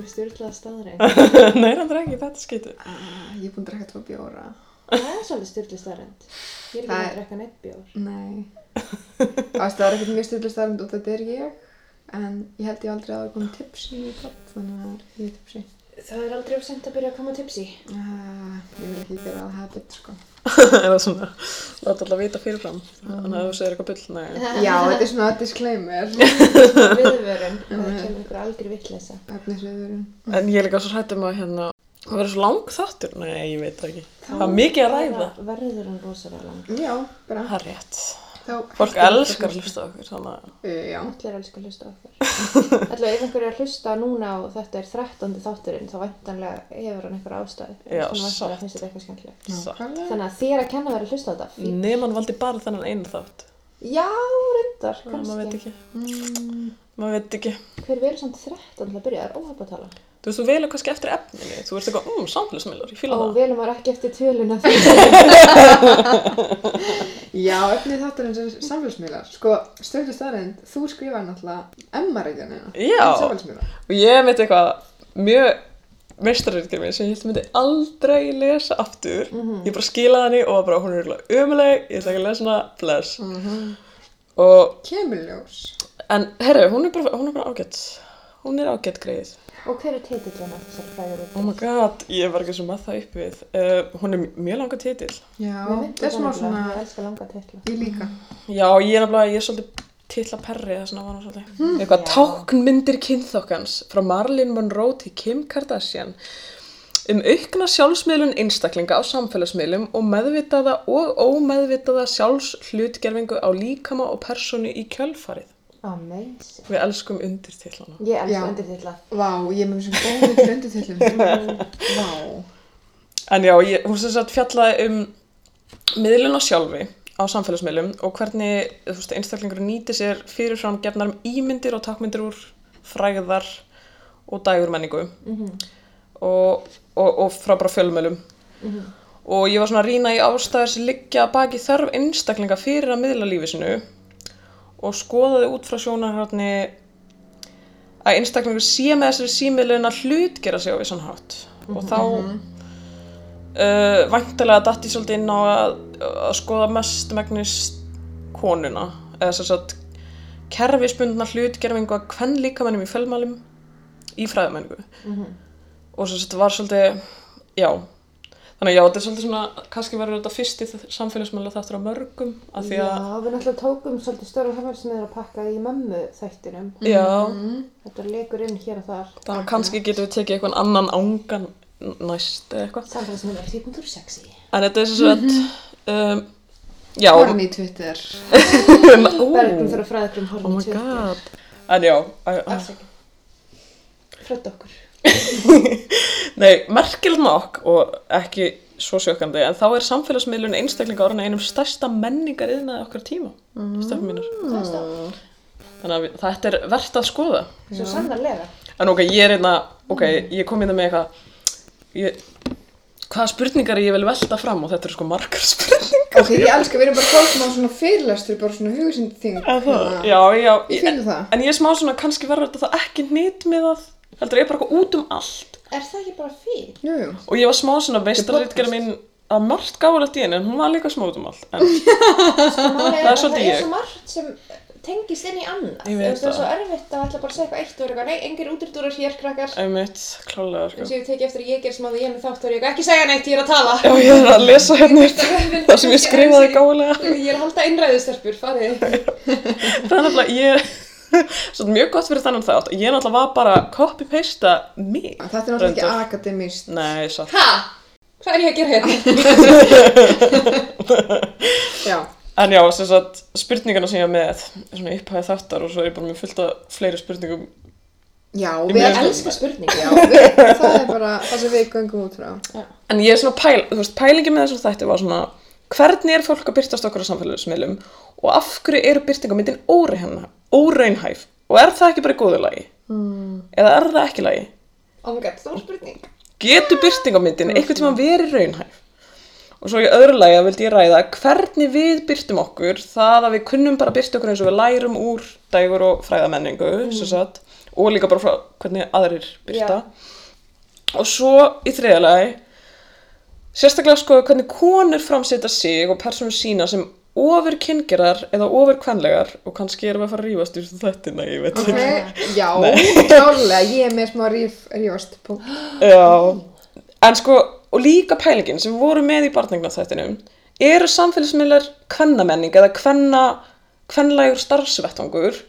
alveg styrlaða staðrein. Nei, hann er ekki þetta skeitu. Ah, Ég er búin að drekka tvo bjóra. Það er svolítið styrlið staðreind. Ég er ekki Það að er- drekka neitt bjór. Nei. Það er ekkert mjög styrla starfnd og þetta er ég. En ég held ég aldrei að það komið tipsi í podd, þannig að ég er tipsi. Það er aldrei of sent að byrja að koma tipsi. Uh, ég vil ekki gera það habit, sko. Eða svona, láta alltaf vita fyrirfram. Þannig að þú segir eitthvað bull, nei. Já, þetta er svona disclaimer. Viðvörun, það kemur ykkur algjör vittleysa. Efnisviðurinn. En ég er líka svo hrættum að hérna, það verður svo lang þáttur. Nei, ég veit það ekki. Það er mikið að ræða. Verður hann rosalega lang. Já, bara. Það er rétt. Fólk elskar að hlusta okkur, þannig að... Uh, já. Allir elskar að hlusta okkur. Allavega ef einhver er að hlusta núna og þetta er 13. þátturinn þá væntanlega hefur hann einhver ástæði. Já, Svona væntanlega satt. finnst þetta eitthvað skemmtilegt. Þannig að þér að kenna verið að hlusta á þetta. Fínt. Nefn hann valdi bara þennan einu þátt. Já, reyndar, Það maður veit kannski. ekki. Mm, Maður veit ekki. Hver verður samt 13 til að byrja? Það er óhæpp að tala. Þú veist, þú velur kannski eftir efninu. Þú ert eitthvað, um, samfélagsmiðlar, ég fíla Og það. velum var ekki eftir töluna því. Já, efnið þátturins er samfélagsmiðlar. Sko, stöðu staðrind, þú skrifaði náttúrulega. Já. Samfélagsmiðlar. Og ég veit eitthvað mjög meistarriðgjör mér sem ég held að myndi aldrei lesa aftur. Ég bara skilaði henni og var bara, hún er umuleg, ég ætla ekki að lesa hana, bless. Og, Kemurljós. en herru, hún er bara, hún er bara ágætt. Hún er ágætt greið. Og hver er titillina þessari fræður Oh my god, ég var ekki svo með það upp við. Uh, hún er mjög langa titill. Já, er smá svona, Ég elskar langa titla. ég líka. Já, ég er nefnilega, ég er svolítið titla perri þess vegna var hún svolítið. Eitthvað Já. táknmyndir kynþokkans frá Marilyn Monroe til Kim Kardashian um aukna sjálfsmiðlun einstaklinga á samfélagsmiðlum og meðvitaða og ómeðvitaða sjálfshlutgerfingu á líkama og persónu í kjölfarið. Amazing. Við elskum undirtitlana. Ég elskar Já. undirtitla. Vá, ég er með þessum góðu fyrir undirtillum. Vá. En já, ég, hún sem sagt fjallaði um miðlun á sjálfi á samfélagsmiðlum og hvernig þú veist, einstaklingur nýti sér fyrirfram gefnar um ímyndir og takmyndir úr fræðar og dægur menningu og, og, og frá bara fjölmjölum. Og ég var svona að rýna í ástæður sem liggja baki þörf einstaklinga fyrir að miðla lífi sinu og skoðaði út frá sjónarhörni að einstaklingur sé með þessari símiðlun að hlutgera sig á vissan hátt. Og þá uh, væntalega datt ég svolítið inn á að, að skoða mest megnis konuna. Eða sem sagt kerfisbundna hlutgerfingu að hvern líkamennum í fjölmælum í fræðamenningu og sem sagt var svolítið já þannig að já, þetta er svolítið svona kannski verður þetta fyrsti samfélagsmæla þáttur á mörgum af því Já, að við náttúrulega tókum svolítið stóra hefur sem er að pakka í mömmu þættinum. já, Þetta legur inn hér og þar. þannig að kannski getum við tekið eitthvað annan ángan næst eða eitthvað Samfélagsmiðlar 4.6. en þetta er sem sagt um, já, Horn í Twitter. Bergum fyrir fræðgrum oh horfum my god en já, að- að- Afsækja. Frödd okkur. Nei, merkilegt nokk og ekki svo sjökkandi en þá er samfélagsmiðlun einstaklinga orðin einum stærsta menningar yðnaði okkar tíma mm. stefnum mínur státt. þannig að við, þetta er verðt að skoða Svo sannarlega. en ok, ég er einna, ok, ég kom inn með eitthvað ég, hvaða spurningar ég vil velta fram og þetta eru sko margar spurningar Ok, ég elska, við erum bara fólk með svona fyrirlestur, bara svona hugsind þing. Það? Já, já, Ég það. en ég er smá svona, kannski verður þetta ekki nýtt með að heldur ég er bara eitthvað út um allt Er það ekki bara fín? Jú, jú. og ég var smá svona veistarritgerð mín að margt gáðulegt í henni en hún var líka smá út um allt en Það er svolítið það ég. er svo margt sem tengist inn í annað. Ég veit Það er svo það. erfitt að ætla bara að segja eitthvað eitt og vera eitthvað, nei, engir útritúrar hér, krakkar. einmitt, klálega sko. eins og ég teki eftir að ég ger smáði ég með þátt og ég ekki segja neitt, ég er að tala. Já, ég er að lesa hérna upp það sem ég skrifaði gáðulega Ég er að halda einræðustelpur, farið. það er nefnilega, ég er Svo mjög gott fyrir þannig þátt ég náttúrulega var bara að copy-pasta mig Þetta er náttúrulega ekki akademist. Nei, satt Ha? Hvað er ég að gera hérna? Já. En já, sem sagt, spurningarna sem ég var með svona upphæði þáttar og svo er ég bara með fullt af fleiri spurningum Já, Ég við elskum. elska spurningar. Já, við, það er bara það sem við göngum út frá. En ég er svona pæl, þú veist, pælingi með þessum þætti var svona hvernig er fólk að byrtast okkur á samfélagsmiðlum og af hverju eru byrtingamyndin óraunhæf, óraunhæf og er það ekki bara í góðu lagi? Mm. Eða er það ekki lagi? Oh my god, stór spurning. Getur byrtingamyndin einhvern tíma verið raunhæf? Og svo í öðru lagi að vildi ég ræða hvernig við byrtum okkur það að við kunnum bara byrta okkur eins og við lærum úr dægur og fræðamenningu, mm. og líka bara frá hvernig aðrir byrta og svo í þriðalagi sérstaklega sko hvernig konur framseta sig og persónur sína sem ofur kyngerar eða ofur kvenlegar og kannski erum við að fara að rífast úr þetta, ég veit Ok, ekki já, klálega, ég er með smá ríf, rífast punkt. Já, en sko, og líka pælingin sem við vorum með í barningnaþættinum eru samfélagsmiðlar kvennamenning eða kvenna, kvenlægur starfsvettvangur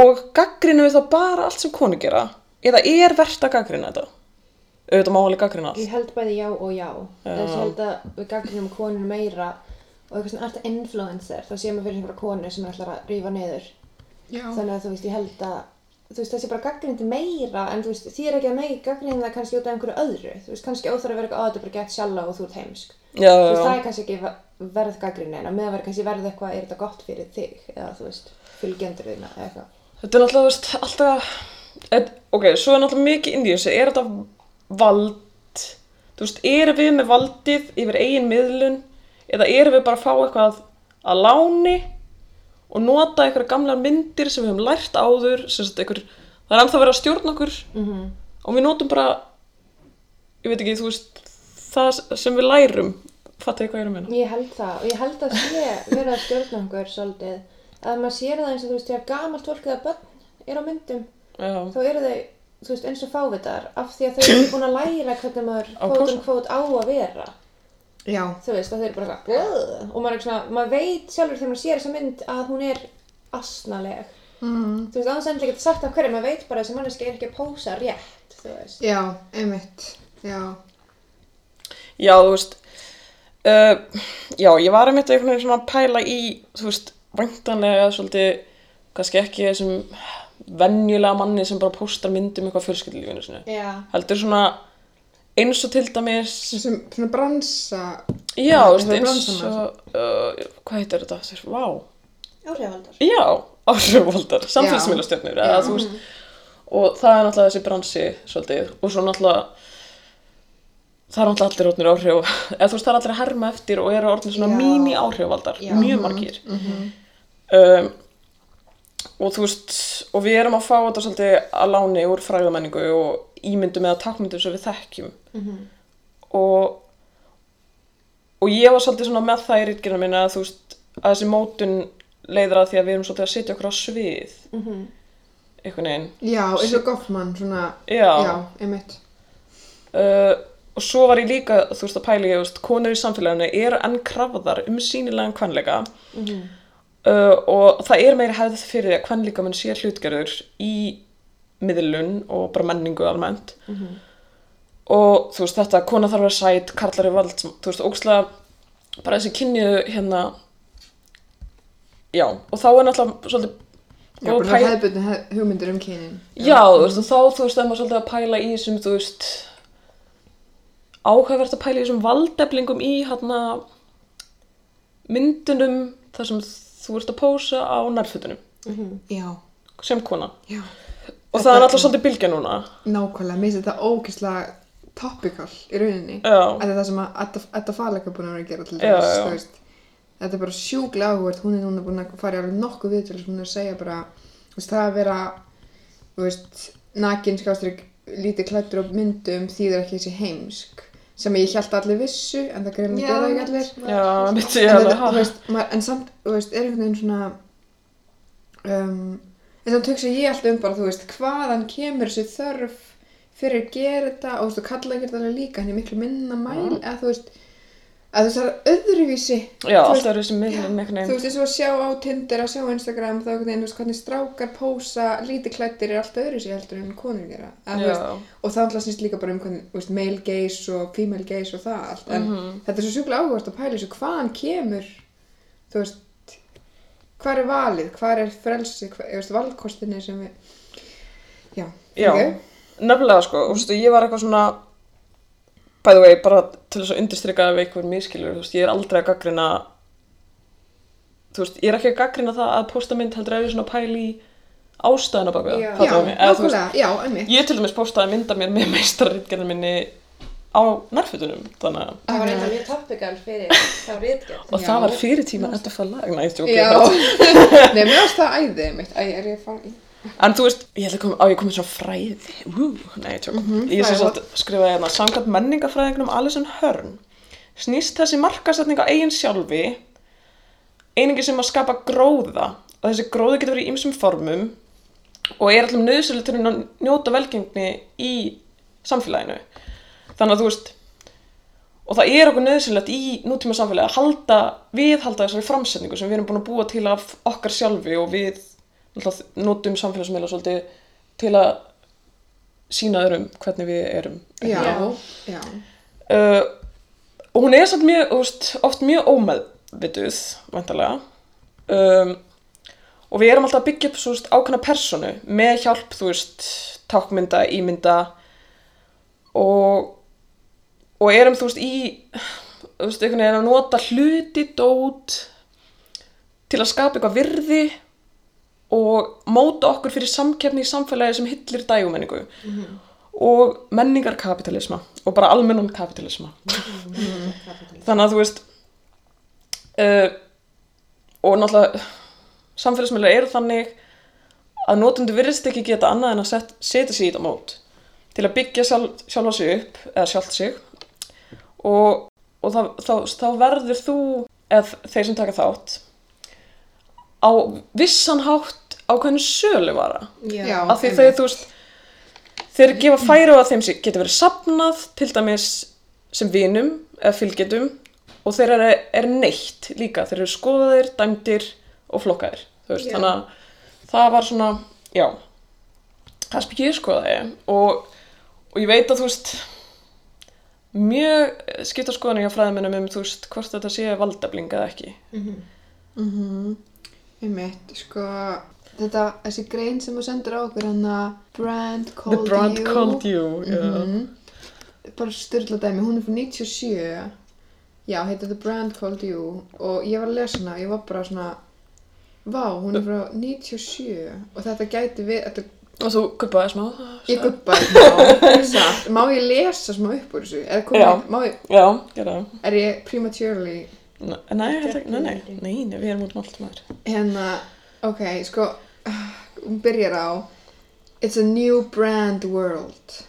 og gaggrinu við þá bara allt sem konu gera eða er verðt að gaggrina þetta? Auðvitað má alveg gaggrina allt. Ég held bæði já og já. Þess að ég held að við gagnum konur meira og eitthvað svona alltaf influencer, þá séum við fyrir einhverja konu sem er alltaf að rífa niður. Já. Þannig að þú veist, ég held að þú veist, þessi bara gaggrindi meira en þú veist, því er ekki að megi gaggrinda það kannski út af einhverju öðru. Þú veist, kannski óþarf að vera eitthvað að þetta bara gett sjálfa og þú ert heimsk. Já, Þú veist, já, það er kannski ekki ve- verð gaggrinni en að með að vera kannski verð eitthvað, er þetta gott fyrir þig eða þú veist, fylgjendur þína eða eitthvað. Þetta er náttúrulega, þú veist, alltaf, et, ok, svo er náttúrulega mikið inn í þessu, er þetta vald, þú veist, erum við með valdið yfir eigin miðlun eða erum við bara að fá eitthvað að láni og nota einhverja gamlar myndir sem við höfum lært áður, einhver, það er ennþá verið að stjórna okkur. Mm og við notum bara, ég veit ekki, þú veist, það sem við lærum, fattu ég hvað ég er að meina? Ég held það og ég held að sé verið að stjórna einhver svolítið. Að maður sér það eins og þú veist, þegar gamalt fólk eða börn er á myndum Já, þá eru þau, þú veist, eins og fávitar af því að þau eru búin að læra hvernig maður Á kvót um á að vera Já. þú veist, að þau eru bara "Bleh", og maður, svona, maður veit sjálfur þegar maður sér þessa mynd að hún er asnaleg Mm. þú veist, annars endilega getur sagt af hverju maður veit bara að þessi manneski er ekki að pósa rétt þú veist Já, einmitt. Já. Já, þú veist, uh, já, ég var einmitt einhvern veginn svona að pæla í, þú veist, væntanlega svolítið, kannski ekki þessum venjulega manni sem bara postar myndum eitthvað fjölskyldulífinu sinu. Já, Heldur svona eins og til dæmis, Svona, svona bransa. já, bransamál. og, uh, hvað heitir þetta? Þess, vá, áhrifaldar já, áhrifvaldar, samfélagsmiðlastjörnur, Já. eða þú veist, og það er náttúrulega þessi bransi svolítið, og svo náttúrulega, það er náttúrulega allir orðnir áhrif, eða þú veist, það er allir að herma eftir og eru orðnir svona Já. mini áhrifvaldar, Já. mjög margir. um, og þú veist, og við erum að fá þetta svolítið að láni úr fræðamenningu og ímyndum eða takmyndum sem við þekkjum og og ég var svolítið svona með það í rítgerðinu minna að þú veist, að þessi mótun leiðir að því að við erum svolítið að setja okkur á svið einhvern veginn Já, eins og Goffman, svona. Já. Já, einmitt. uh, og svo var ég líka, þú veist, að pæla ég, konur í samfélaginu eru enn krafðar um sínilegan kvenleika uh, og það er meiri hefð fyrir að kvenleika mun sé hlutgerður í miðlun og bara menningu almennt og þú veist, þetta, kona þarf að vera sæt, karlar er vald, þú veist, ógslag bara þessi kynniðu hérna já, og þá er náttúrulega svolítið Já, bara pæl- hefðbundin hef, hugmyndir um kynin. Já, þú veist, þá, þú veist, það er maður svolítið að pæla í þessum, þú veist, áhugavert að pæla í þessum valdeflingum í, hérna, myndunum þar sem þú ert að pósa á nærfötunum, Já. sem kona. Já. Og það er alltaf svolítið bylgja núna. Nákvæmlega, mér finnst þetta ógeðslega topical í rauninni. Já. Þetta er það sem að Edda- er búin að vera að gera veist. Þetta er bara sjúklega áhugert, hún er núna búin að fara í alveg nokkuð viðtölu, hún er að segja bara, þú veist, það að vera, þú veist, nakin skástrík lítið klættur á myndum þýðir ekki þessi heimsk, sem ég held að allir vissu, en það greinlega Já, gerða ekki mitt. allir. Já, mitt ég En, alveg, þú en samt, þú veist, er einhvern veginn svona, um, en þannig hugsa ég alltaf um bara, þú veist, hvaðan kemur þessi þörf fyrir að gera þetta og þú veist, og kalla ekki þetta alveg líka, hann er miklu minna mæl, eða þú veist, að þú veist, það er öðruvísi, Já, alltaf er miðlun einhvern þú veist, eins og að sjá á Tinder, að sjá á Instagram, þá einhvern veginn, hvernig strákar pósa lítið klættir er alltaf öðruvísi heldur en konur gera, þú veist, og það alltaf snýst líka bara um hvernig, veist, male gaze og female gaze og það allt, en Mhm. þetta er svo sjúklega áhugast að pæla þessu, hvaðan kemur, þú veist, hvað er valið, hvað er frelsi, hvað, veist, valkostinni sem við, já, já, ok. nefnilega sko, þú veist, ég var eitthvað svona, by the way, bara til þess að undirstrykka ef einhver miskilur, þú veist, ég er aldrei að gaggrina, þú veist, ég er ekki að gaggrina það að posta mynd heldur að ég er svona að pæla í ástæðuna baka, Já. Já, nákvæmlega, já, einmitt. Ég til dæmis postaði mynda mér með meistarritgerðin minni á nærfötunum, þannig að, Það var eitthvað mjög topical fyrir þá rítgerð. og það var fyrir tíma þetta fyrir lag, næst, ok, þetta- nei, mér varst það æði, mitt, æ, er ég að fara í, En þú veist, ég held að koma, á ég komið svona fræði, ú, nei, tjók, ég sem sagt skrifaði hérna, samkvæmt menningafræðingnum Alison Hearn, snýst þessi markasetning á eigin sjálfi, einingi sem að skapa gróða, og þessi gróði getur verið í ýmsum formum og er allum nöðsynlega til að njóta velgengni í samfélaginu. Þannig að þú veist, og það er okkur nöðsynlegt í nútíma samfélagi að halda, viðhalda þessari framsetningu sem við erum búin að búa til af okkar sjálfi og við notum samfélagsmiðla svolítið til að sína öðrum hvernig við erum. Já, já. Uh, og hún er samt mjög, veist, oft mjög ómeðvituð, vantarlega. Um, og við erum alltaf að byggja upp svo ákveðna personu með hjálp, þú veist, tákmynda, ímynda og, og erum, þú veist, í, þú veist, einhvern veginn að nota hluti, dót til að skapa eitthvað virði og móta okkur fyrir samkeppni í samfélagi sem hillir dægumenningu. Og menningarkapitalisma og bara almennan kapitalisma þannig að þú veist uh, og náttúrulega samfélagsmiðlar eru þannig að notendur virðist ekki geta annað en að set, setja sig í þetta mót til að byggja sjálf, sjálfa sig upp eða sjálft sig. Og, og þá, þá, þá verður þú eða þeir sem taka þátt á vissan hátt ákveðinu söluvara. Já, af því þegar þú veist þeir gefa færi á að þeim geti verið sapnað til dæmis sem vinum eða fylgjetum og þeir eru er neitt líka. Þeir eru skoðaðir, dæmdir og flokkaðir þú veist, Já. þannig að það var svona, já það ég skoðaði og, og ég veit að þú veist mjög skipta skoðanir hjá fræðimennum um þú veist hvort þetta sé valdabling eða ekki. Einmitt, sko, þetta, þessi grein sem þú sendur á okkur hann að Brand The Called brand You. Called you yeah. Mhm. bara styrla dæmi, hún er frá 97 já, heitir The Brand Called You. Og ég var að lesa hana, ég var bara svona vá, hún er frá 97 og þetta gæti við, þetta, og þú guppaði smá. Ég guppaði smá satt, má ég lesa smá upp úr þessu? Eða Já. komið, má ég, já, gera það. Er ég prematurely Nei, nei, nei, nei, við erum út um allt maður. Hérna, ok, sko, byrjar á It's a new brand world.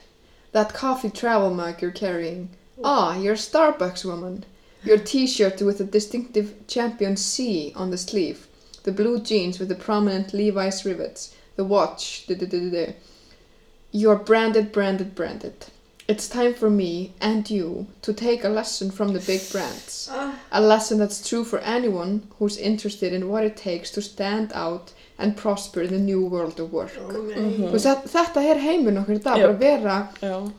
That coffee travel mug you're carrying. Ah, you're a Starbucks woman. Your t-shirt with a distinctive champion C on the sleeve. The blue jeans with the prominent Levi's rivets. The watch. You're branded, branded, branded. It's time for me and you to take a lesson from the big brands. A lesson that's true for anyone who's interested in what it takes to stand out and prosper in the new world of work. Þú veist, þetta- þetta er heiminn okkur í dag, Já. bara vera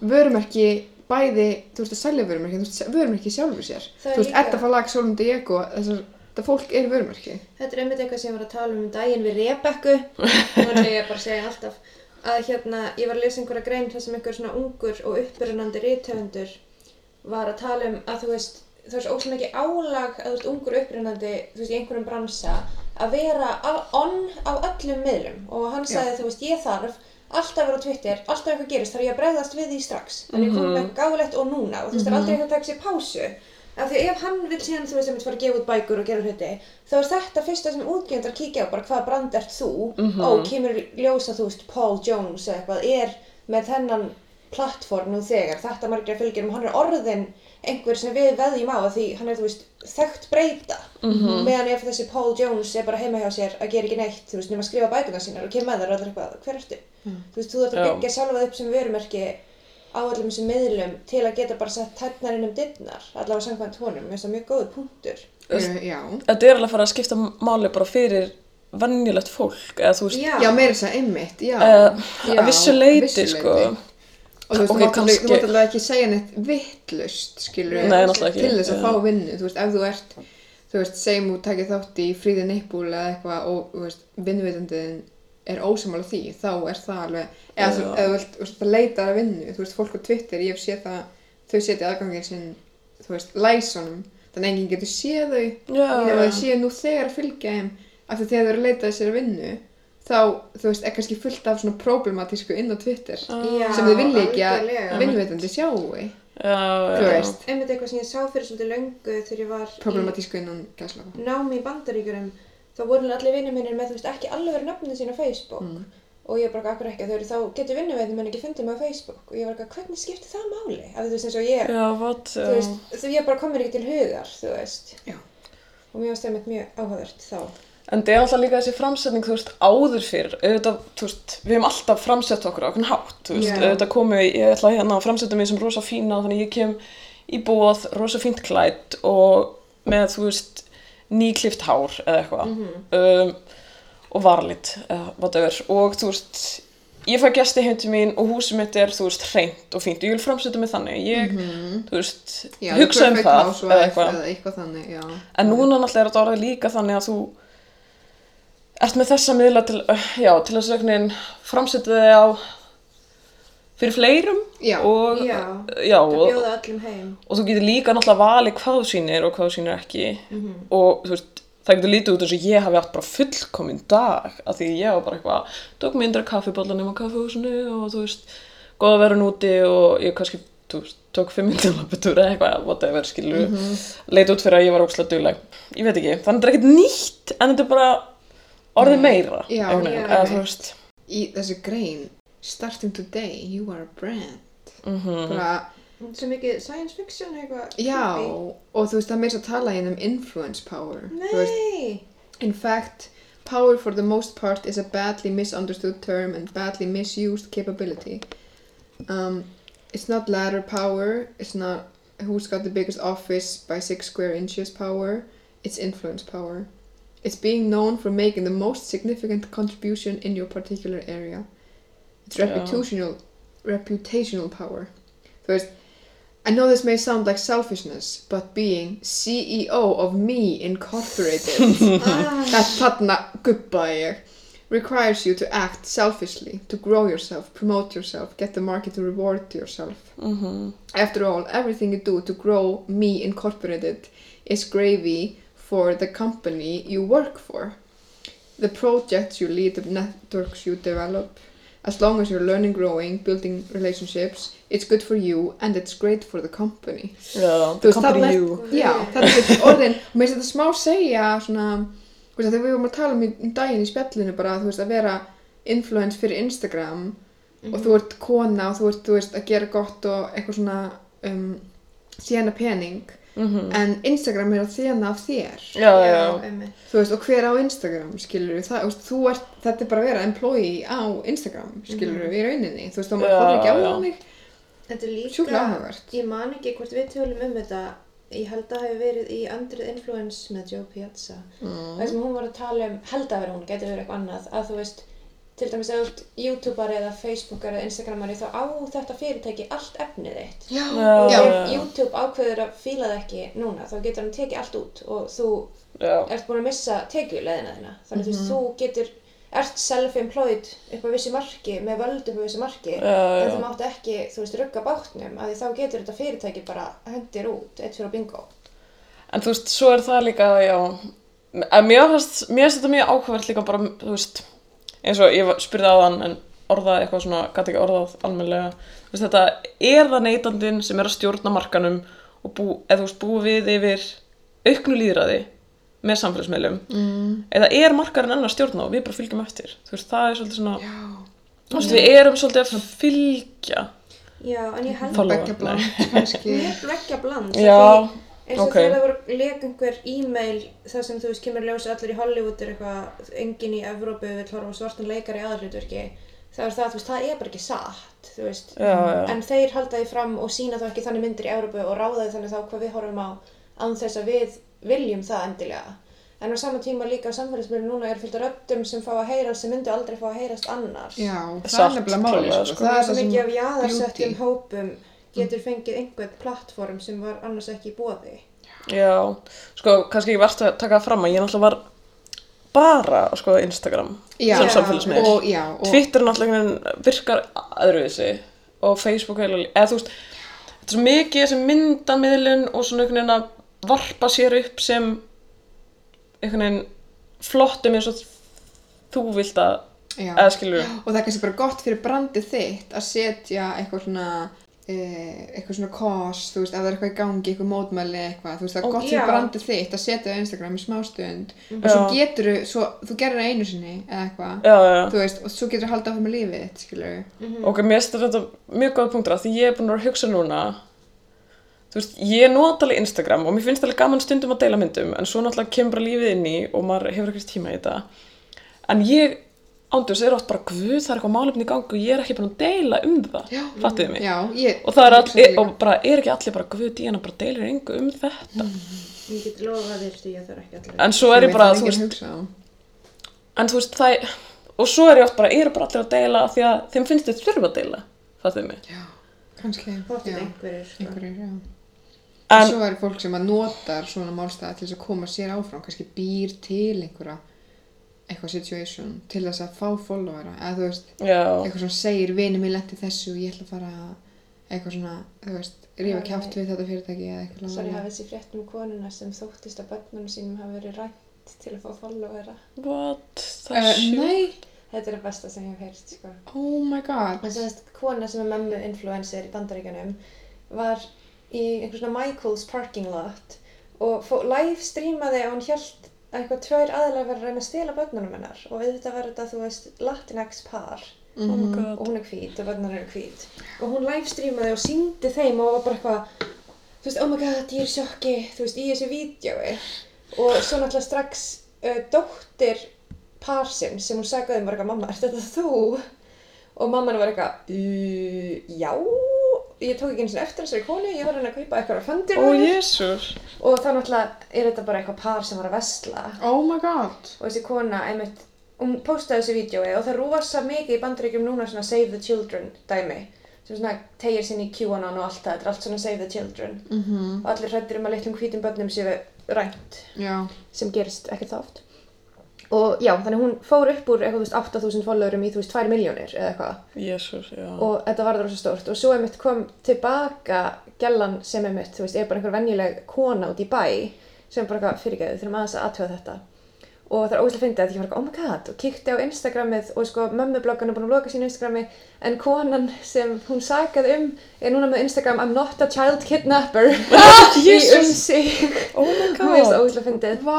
vörumerki bæði, þú veist að selja vörumerki, þú veist, vörumerki sjálfur sér. Það Þú veist, líka- Edda Falag, Solon Diego, þessar, þetta fólk er vörumerki. Þetta er einmitt eitthvað sem ég var að tala um um daginn við Rebekku og það ég bara að segja alltaf að hérna, ég var að lesa einhverja grein þar sem einhver svona ungur og uppbyrjunandi rithöfundur var að tala um að þú veist það er svo óslega ekki álag að þú veist ungur uppbyrjunandi þú veist í einhverjum bransa að vera á- on á öllum miðlum. Og hann Já. sagði þú veist ég þarf alltaf vera á Twitter, alltaf eitthvað gerist þarf ég að bregðast við því strax. Þannig ég kom með eitthvað gáðulegt og núna og þú veist það er aldrei eitthvað að taka sér pásu. Af því ef hann vil síðan þú veist að fara að gefa út bækur og gera hluti þá er þetta fyrsta sem útgefndar kíkja á bara hvað brand ert þú? Ó kemur í ljós að þú veist Paul Jones eða eitthvað er með þennan plattform nú þegar. Þetta margir fylgjum og hann er orðin einhver sem við veðjum á því hann er þú veist þekkt breyta. Meðan ef þessi Paul Jones er bara heima hjá sér að gera ekki neitt þú veist nema að skrifa bækuna sínar og kemur með þar og allir eitthvað hver ertu? Þú veist þú þarf að byggja sjálfa þig upp sem vörumerki á öllum þessum miðlum til að geta bara sett tætnar inn um dittnar allavega samkvæmt honum, mér finnst það mjög góð punktur. Þetta er alveg að fara að skipta máli bara fyrir vannjulegt fólk, eða veist, Já, Já, meira þess að einmitt, já. Já, að vissu leiti, vissu sko. Og þú veist, Ok, þú mátt alveg ekki segja neitt vittlust, skilur Nei, ekki, til þess að já. fá vinnu, þú veist, ef þú ert þú veist, segjum þú takið þátt í fríði neippúl eða eitthvað og, þú veist, vinnuveitandiðin er ósamála því, þá er það alveg eða þú, eða þú veist, það leitar að vinnu þú veist, fólk á Twitter, ég hef séð það þau setja aðgangin sinn, þú veist, læsunum, þannig að enginn getur séð þau já. þau séu nú þegar að fylgja þeim af því þegar þau eru að leita að vinnu þá, þú veist, er kannski fullt af svona problematísku inn á Twitter Já, sem þau vilja ekki að vinnveitandi sjáu já, þú veist, einmitt eitthvað sem ég sá fyrir svolítið löngu þegar ég var problematísku innan gæslafa námi í bandaríkjurum þá voru allir vinnir minnir með þú veist ekki alveg verið nöfnið sín á Facebook Mm. og ég bara, akkur ekki, þau eru þá getur vinnuveitum en ekki fundið mig á Facebook og ég var eitthvað, hvernig skiptir það máli? Að þú veist eins og ég, Já, what? þú veist, þú ég bara komir ekki til hugar, þú veist. Já. Og mér varst það mjög áhugavert þá. En það er alltaf líka þessi framsetning, þú veist, áður fyrr, auðvitað, þú veist, við hefum alltaf framsett okkur á okkur hátt, þú veist, Já. auðvitað komu, ég ætla hérna að framsetja mig sem rosa fína, þannig ég kem í búið, rosa fínt klætt og með, þú veist, nýklift hár eða eitthvað, um, og varlit, eða whatever, og þú veist, ég fæ gesti heim til mín og húsið mitt er, þú veist, hreint og fínt. Og ég vil framsetja mig þannig, ég, þú veist, Já, hugsa um það eða eitthvað. eða eitthvað þannig. En núna náttúrulega er þetta orðið líka þannig að þú ert með þessa miðla til, uh, já, til að segnin framsetja þig á fyrir fleirum Já. og, Já. já, Að og, og þú getur líka náttúrulega valið hvað þú sýnir og hvað þú sýnir ekki Mhm. og þú veist, það getur lítið út eins og ég hafi átt bara fullkominn dag af því ég var bara eitthvað, tók myndra kaffibóllanum á kaffihúsinu og þú veist góða verðun úti og ég kannski veist, tók fimm myndir lappetúr eða eitthvað whatever, skilur, leit út fyrir að ég var ókslega dugleg, ég veit ekki þannig að þetta er ekkert nýtt, en þetta er bara orðið meira, Já, einhvern veginn, já. eða þú veist Í þessi grein, starting today, you are a brand. mhm, Bara, Svo mikið science fiction eitthvað. já, creepy. og þú veist, það er meira að tala hérna um influence power. Þú veist, Nei. In fact, power for the most part is a badly misunderstood term and badly misused capability. Um, it's not ladder power, it's not who's got the biggest office by six square inches power, it's influence power. It's being known for making the most significant contribution in your particular area. It's reputational, reputational power. Veist, I know this may sound like selfishness, but being CEO of me incorporated. Þetta þarna gubbaði requires you to act selfishly to grow yourself, promote yourself, get the market to reward yourself. mhm, After all, everything you do to grow me incorporated is gravy for the company you work for. The projects you lead, the networks you develop, as long as you're learning, growing, building relationships, it's good for you and it's great for the company. Þú the veist, company you Já, það er orðin, mér finnst þetta smá segja svona, veist, þegar við vorum að tala um um daginn í spjallinu bara, þú veist, að vera influence fyrir Instagram og þú ert kona og þú ert, þú veist, að gera gott og eitthvað svona um, þjena pening, mhm, en Instagram er að þjena af þér, já, já, þú veist, og hver á Instagram, skilur það, þú veist, þú ert, þetta er bara að vera employee á Instagram, skilur í rauninni, þú veist, þá maður horfir ekki á þannig, Þetta er líka, ég man ekki hvort við tölum um þetta, ég held að það hefur verið í Andrið Influence með Joe Piazza. Mm. Það sem hún var að tala um, held að vera hún, getur verið eitthvað annað, að þú veist, til dæmis ef þú ert YouTuberi eða Facebookari eða Instagramari þá á þetta fyrirtæki allt efnið þitt. Já, Já, Og já, ef YouTube ákveður að fíla það ekki núna, þá getur hann tekið allt út og þú já, ert búin að missa tekjuleðina þína. Þannig þú veist, þú getur, ert self-employed upp á vissi marki, með völd upp á vissi marki, já, en þú mátt ekki, þú veist, rugga bátnum, að því þá getur þetta fyrirtæki bara hendir út, eitt fyrir bingo. En þú veist, svo er það líka, já, að mér finnst, þetta mjög áhugavert líka bara, þú veist, eins og ég spurði á þann en orðað eitthvað svona, gæti ekki orðað almennilega, þú veist, þetta er það neytandinn sem er að stjórna markanum og bú, eða þú veist, búið við yfir auknu líðræði með samfélagsmeilum, mm, eða er markarinn enn að stjórna og við bara fylgjum eftir, þú veist, það er svolítið svona, já, þú veist, við erum svolítið að fylgja Já, en ég held nei. bland, vekkja bland. Já, eins og ok. þegar það voru leik einhver e-mail það sem þú veist kemur ljósa allir í Hollywood er eitthvað, enginn í Evrópu vil horfa á svartan leikar í aðalhlutverki það er það, þú veist, það er bara ekki satt þú veist, já, já, en þeir halda því fram og sína þá ekki þannig myndir í Evrópu og ráða því þannig þá hvað við horfum á án þess að við viljum það endilega en á sama tíma líka samfélagsmiðlum núna er fyllt af röddum sem fá að heyrast sem myndu aldrei fá að heyrast annars já, það Satt, er nefnilega máli, sko, sko. það það er svo mikið af beauty. hópum getur fengið einhvern plattform sem var annars ekki í bóði Já, sko, kannski ekki verðt að taka það fram að ég náttúrulega var bara skoða Instagram Já, sem samfélagsmiðl. og, já, og, Twitter náttúrulega virkar öðruvísi og Facebook heila, eða þú veist, þetta er svo mikið sem myndamiðlun og svona einhvern veginn að varpa sér upp sem einhvern veginn flottum eins og þú vilt að, já. eða skilur og það er kannski bara gott fyrir brandið þitt að setja eitthvað svona eitthvað svona cause, þú veist, ef það er eitthvað í gangi, eitthvað mótmæli eitthvað, þú veist, það er gott fyrir brandið þitt að setja það á Instagram í smástund og svo getur þú, þú gerir það einu sinni eða eitthvað, Já, já, þú veist, og svo getur þú haldið áfram með lífið þitt, skilur Ok, mér finnst þetta mjög góða punktur af því ég er búin að að hugsa núna Þú veist, ég nota alveg Instagram og mér finnst alveg gaman stundum að deila myndum en svo náttúrulega kemur lífið inn í og maður hefur ekkert tíma í þetta. En ég ándurs er oft bara guð, það er eitthvað málefni í gangi og ég er ekki búin að deila um það Já. Fattuðu mig? Já, ég Og það er ég all, líka. og bara er ekki allir bara guð, Díana bara deilir engu um þetta Ég get lofa þér því að það er ekki allir. En svo er ég bara, þú veist, en þú veist, það er, og svo er ég oft bara, eru bara allir að deila af því að þeim finnst þið þurfa að deila, fattuðu mig? Já, kannski, já, einhverjir. sko. einhverjir, já. En, En svo er fólk sem að notar svona málstæða til þess að koma sér áfram, kannski býr til einhverja eitthvað situation til þess að fá followera eða þú veist, já, eitthvað svona segir vini mér lendi þessu og ég ætla að fara eitthvað svona, þú veist, rífa Já, kjátt við þetta fyrirtæki eða eitthvað lalala. hafið þessi frétt um konuna sem þóttist að börnunum sínum hafi verið rænt til að fá followera. what, það Uh, er sjúkt. Nei, Þetta er það besta sem ég hef heyrst, sko. oh my god En sem þess, kona sem er memmu influencer í bandaríkanum var í einhver svona Michael's parking lot og fó- live streamaði og hún held að eitthvað tvær aðalega verið að reyna að stela börnunum hennar og auðvitað var þetta, þú veist, Latinx par. Mhm. god. Og hún er hvít og börnunum eru hvít. Og hún live streamaði og síndi þeim og var bara eitthvað þú veist, oh my god, ég er sjokki þú veist, í þessu vídjói og svo náttúrulega strax uh, dóttir parsinn sem hún sagði um var eitthvað, mamma, er þetta þú? og mamman var eitthvað, uh, já ég tók ekki eins og eftir þessari konu ég var reyna að kaupa eitthvað á föndir ó jésús og þá náttúrulega er þetta bara eitthvað par sem var að vesla Oh my god. Og þessi kona, einmitt, hún postaði þessu vídjói og það er rosa mikið í bandaríkjum núna svona Save the Children dæmi sem svona tegir sinni í QAnon og allt það, þetta er allt svona Save the Children. Mm og allir hrættir um að litlum hvítum börnum séu rænt Já, sem gerist ekkert það oft og já, þannig hún fór upp úr eitthvað, þú veist, 8000 followerum í, þú veist, 2 miljónir eða eitthvað. Jésús, já. Og þetta var rosa stórt. Og svo einmitt kom tilbaka gellan sem einmitt, þú veist, er bara einhver venjuleg kona út í bæ sem bara eitthvað fyrirgeðu, þurfum aðeins að aðtöða þetta og það er fyndið að ég var eitthvað, oh my god og kíkti á Instagramið og sko mömmubloggan er búin að loka sínu Instagrami en konan sem hún sagaði um er núna með Instagram I'm not a child kidnapper. Í um sig. Oh my hún veist god. óslega fyndið. Vá.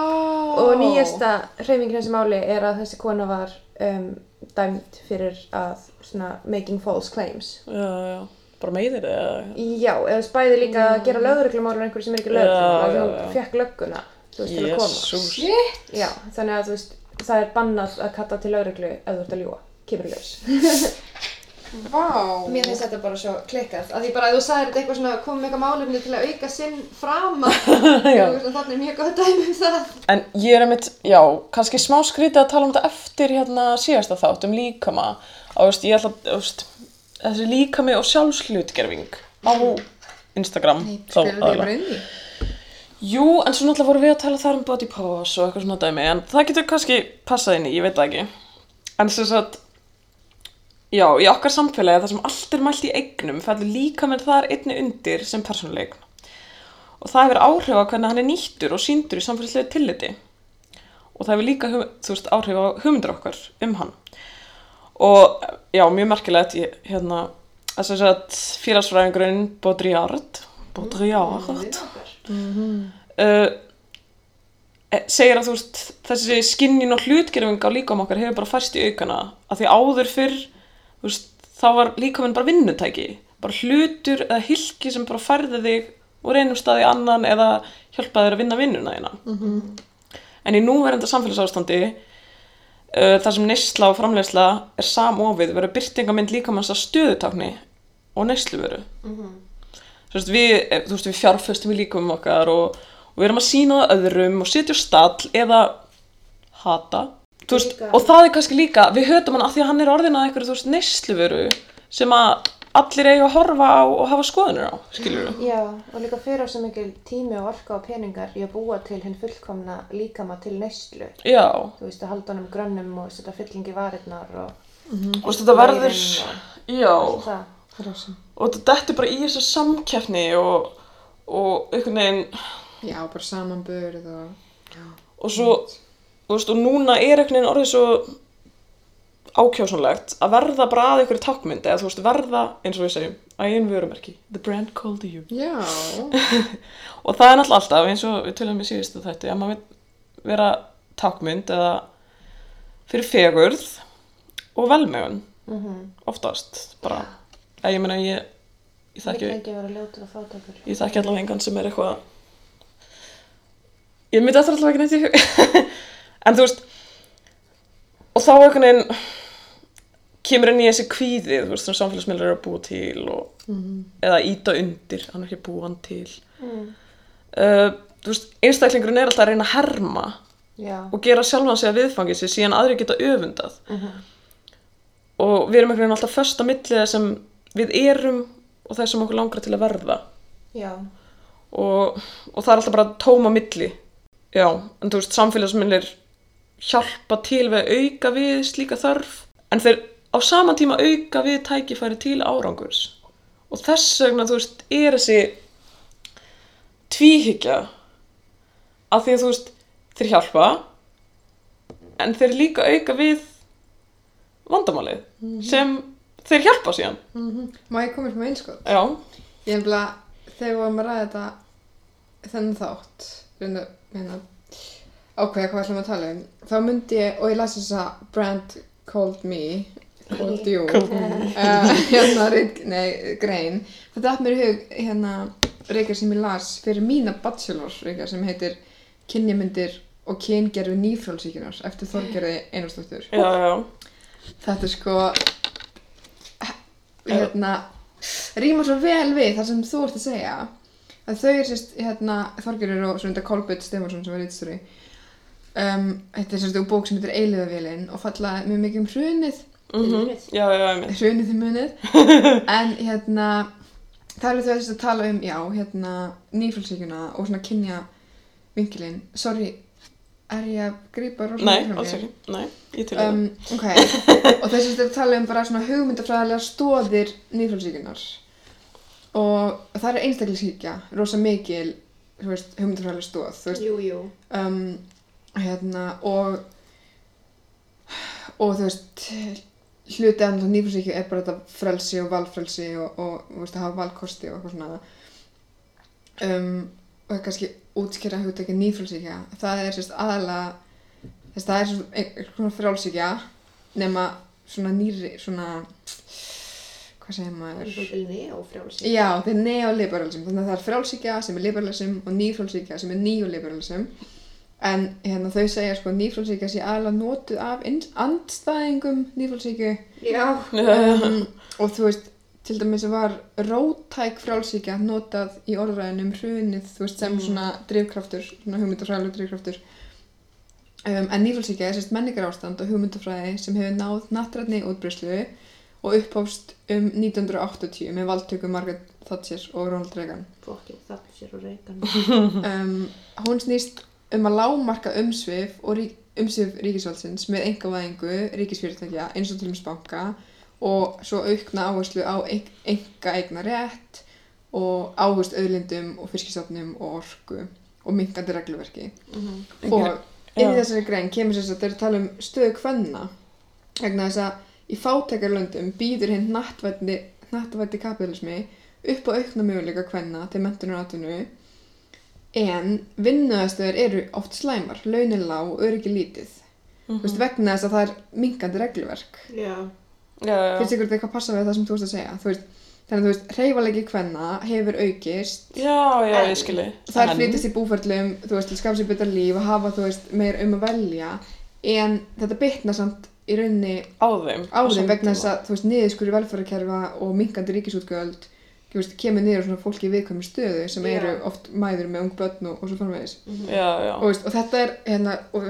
Og nýjasta hreyfingin þessi máli er að þessi kona var um, dæmd fyrir að svona making false claims. Já, já, bara meiðir það Já, eða spæði líka að gera lögreglumálur einhverju sem er ekki því já, hún fekk lögguna þú veist, til að koma. Jésús Já, þannig að þú veist, það er bannað að kalla til lögreglu ef þú ert að ljúa kemur í ljós. Vá. Mér finnst þetta bara svo klikkað að því bara að þú sagðir þetta eitthvað svona komið eitthvað málefni til að auka sinn frama. Já. þannig er mjög góð dæmi um það. En ég er einmitt, já, kannski smá skrítið að tala um þetta eftir hérna síðasta þátt um líkama. Á, veist, ég ætla að, þú veist, þessi líkami og sjálfslutgerfing á Instagram. Nei, þá spilur því aðallega. bara inn í Jú, en svo náttúrulega vorum við að tala þar um body pose og eitthvað svona dæmi, en það getur kannski passað inn í, ég veit það ekki. En sem sagt, já, í okkar samfélagi, það sem allt er mælt í eignum, fellur líkaminn þar einni undir sem persónuleign. Og það hefur áhrif á hvernig hann er nýttur og síndur í samfélagslegu tilliti. Og það hefur líka, þú veist, áhrif á hugmyndir okkar um hann. Og já, mjög merkilegt, ég, hérna, þess að félagsfræðingurinn Baudrillard, Baudrillard, uh, e- segir að þú veist þessi skinnin og hlutgerfing á líkam okkar hefur bara færst í aukana. Að því áður fyrr veist, þá var líkaminn bara vinnutæki. Bara hlutur eða hilki sem bara færði þig úr einum staði annan eða hjálpaði þér að vinna vinnuna þína. En í núverenda samfélagsástandi uh, þar sem neysla og framleiðsla er samofið verður byrtingamind líkamanns að stöðutákni og neysluveru. Þú veist, við, eh, þú veist, við fjárfestum í líkumum okkar og, og við erum að sína það öðrum og setja á stall eða hata. Þú Veist, og það er kannski líka, við höfum hann af því að hann er orðin að einhverju, þú neysluveru sem að allir eiga að horfa á og hafa skoðunir á, skilur við. Já, og líka fyrir svo mikil tími og orka og peningar í að búa til hinn fullkomna líkama til neyslu Já, þú veist, að halda honum grönnum og setja fylling í varirnar og og veist, þetta verður, Lærin já, og. Og þetta dettur bara í þessu samkeppni og, og einhvern veginn, Já, bara samanburð og... og svo, þú veist, og núna er einhvern veginn orðið svo ákjósanlegt að verða bara að einhverju tákmynd eða þú veist verða eins og við segjum að einu vörumerki, the brand called you. Já. og það er náttúrulega alltaf eins og við tölum við síðustu þetta að maður vil vera tákmynd eða fyrir fegurð og velmegun. Oftast bara, ég meina ég ég þekki, að ég þekki allavega engan sem er eitthvað ég myndi þetta allavega ekki neitt í hug. En þú veist og þá einhvern veginn kemur inn í þessi kvíði þú veist, sem samfélagsmiðlar eru að búa til og, eða íta undir, hann er ekki búan til. Mm. uh, þú veist, einstaklingurinn er alltaf að reyna að herma Já. og gera sjálfan sig að viðfangið sér síðan aðri geta öfundað. Og við erum einhvern veginn alltaf föst á millið sem við erum og þess sem okkur langar til að verða. Og, og það er alltaf bara tóma milli. Já, en þú veist, samfélagsmiðlir hjálpa til við að auka við slíka þörf en þeir á sama tíma auka við tækifæri til árangurs. Og þess vegna, þú veist, er þessi tvíhyggja að því að þú veist þeir hjálpa en þeir líka auka við vandamálið sem þeir hjálpa síðan. Má ég koma með einskot? já, Ég hef bara, þegar við vorum að ræða þetta þennan þátt, reynda, hérna, ákveða hvað ætlum að tala um, þá myndi ég, og ég las þessa brand called me, called you, uh, hérna, nei, grein, þetta er mér í hug, hérna, reykjar sem ég las fyrir mína bachelor, reykjar sem heitir kynjamyndir og kyngerfi nýfrálsíkunar eftir Þorgerði já. Þetta er sko hérna rýmar svo vel við það sem þú ert að segja að þau er sérst hérna Þorgerur og svona Kolbjörn Stefansson sem var rítstjóri um, þetta er sérst úr bók sem heitir Eiliðavélin og falla mjög mikið um hrunið. Mm já, já, já, hrunið þið munið. En hérna það eru þau sérst að tala um já hérna nýfrálsíkuna og svona kynja vinkilinn sorry er ég að grípa rosalega Nei, fram alls mér? ekki, nei, ég til það. um, ok, og þessi er að tala um bara svona hugmyndafræðilega stóðir nýfrálsíkunar og það er einstaklisíkja, rosa mikil þú veist, hugmyndafræðilega stóð þú veist, Jú, jú. um, hérna og og þú veist hluti af nýfrálsíkju er bara þetta frelsi og valfrelsi og, og þú veist, að hafa valkosti og eitthvað svona um, og kannski útskýra hugtæki nýfrálsíkja það er sérst aðalega þess það er svona einhvers konar frálsíkja nema svona nýri svona hvað segir maður? Neofrjálsi. já, það er neoliberalism. Þannig að það er frálsíkja sem er liberalism og nýfrálsíkja sem er neoliberalism en hérna þau segja sko að nýfrálsíkja sé aðalega notuð af andstæðingum nýfrálsíkju Já. um, og þú veist til dæmis var rótæk frálsíkja notað í orðræðinu um hrunið veist sem svona drifkraftur svona hugmyndafræðilega drifkraftur. Um, en nýfrálsíkja er sérst menningar ástand og hugmyndafræði sem hefur náð nattrætni útbryslu og upphófst um 1980 með valdtöku Margaret Thatcher og Ronald Reagan. Þallir sér og reykan. um, hún snýst um að lámarka umsvif og rík, umsvif ríkisvaldsins með engavæðingu ríkisfyrirtækja eins og til dæmis banka og svo aukna áherslu á enga eigna rétt og áherslu auðlindum og fiskistofnum og orku og minkandi regluverki. Og inn í þessari grein kemur þess að þeir tala um stöðu kvenna vegna þess að í fátækarlöndum býður hinn nattvætti, nattvætti kapitalismi upp á aukna möguleika kvenna til mentunar og atvinnu en vinnuðastöður eru oft slæmar, launin lág og öryggi lítið. Þú veist, vegna þess að það er minkandi regluverk. Já. Já, finnst ykkur þetta eitthvað passa við það sem þú veist að segja þú veist, þannig að þú veist, reyfalegi kvenna hefur aukist já, já, ég skilji. En- flytist í búferlum þú veist, til skapa sér betra líf og hafa þú veist, meir um að velja en þetta bitna samt í rauninni Á þeim. á þeim vegna þess að þú veist, niðurskur í velferðarkerfa og minkandi ríkisútgjöld þú veist, kemur niður svona fólki í viðkvæmi stöðu sem Já. eru oft mæður með ung börn og, og svo framvegis já. og, og þetta er hérna og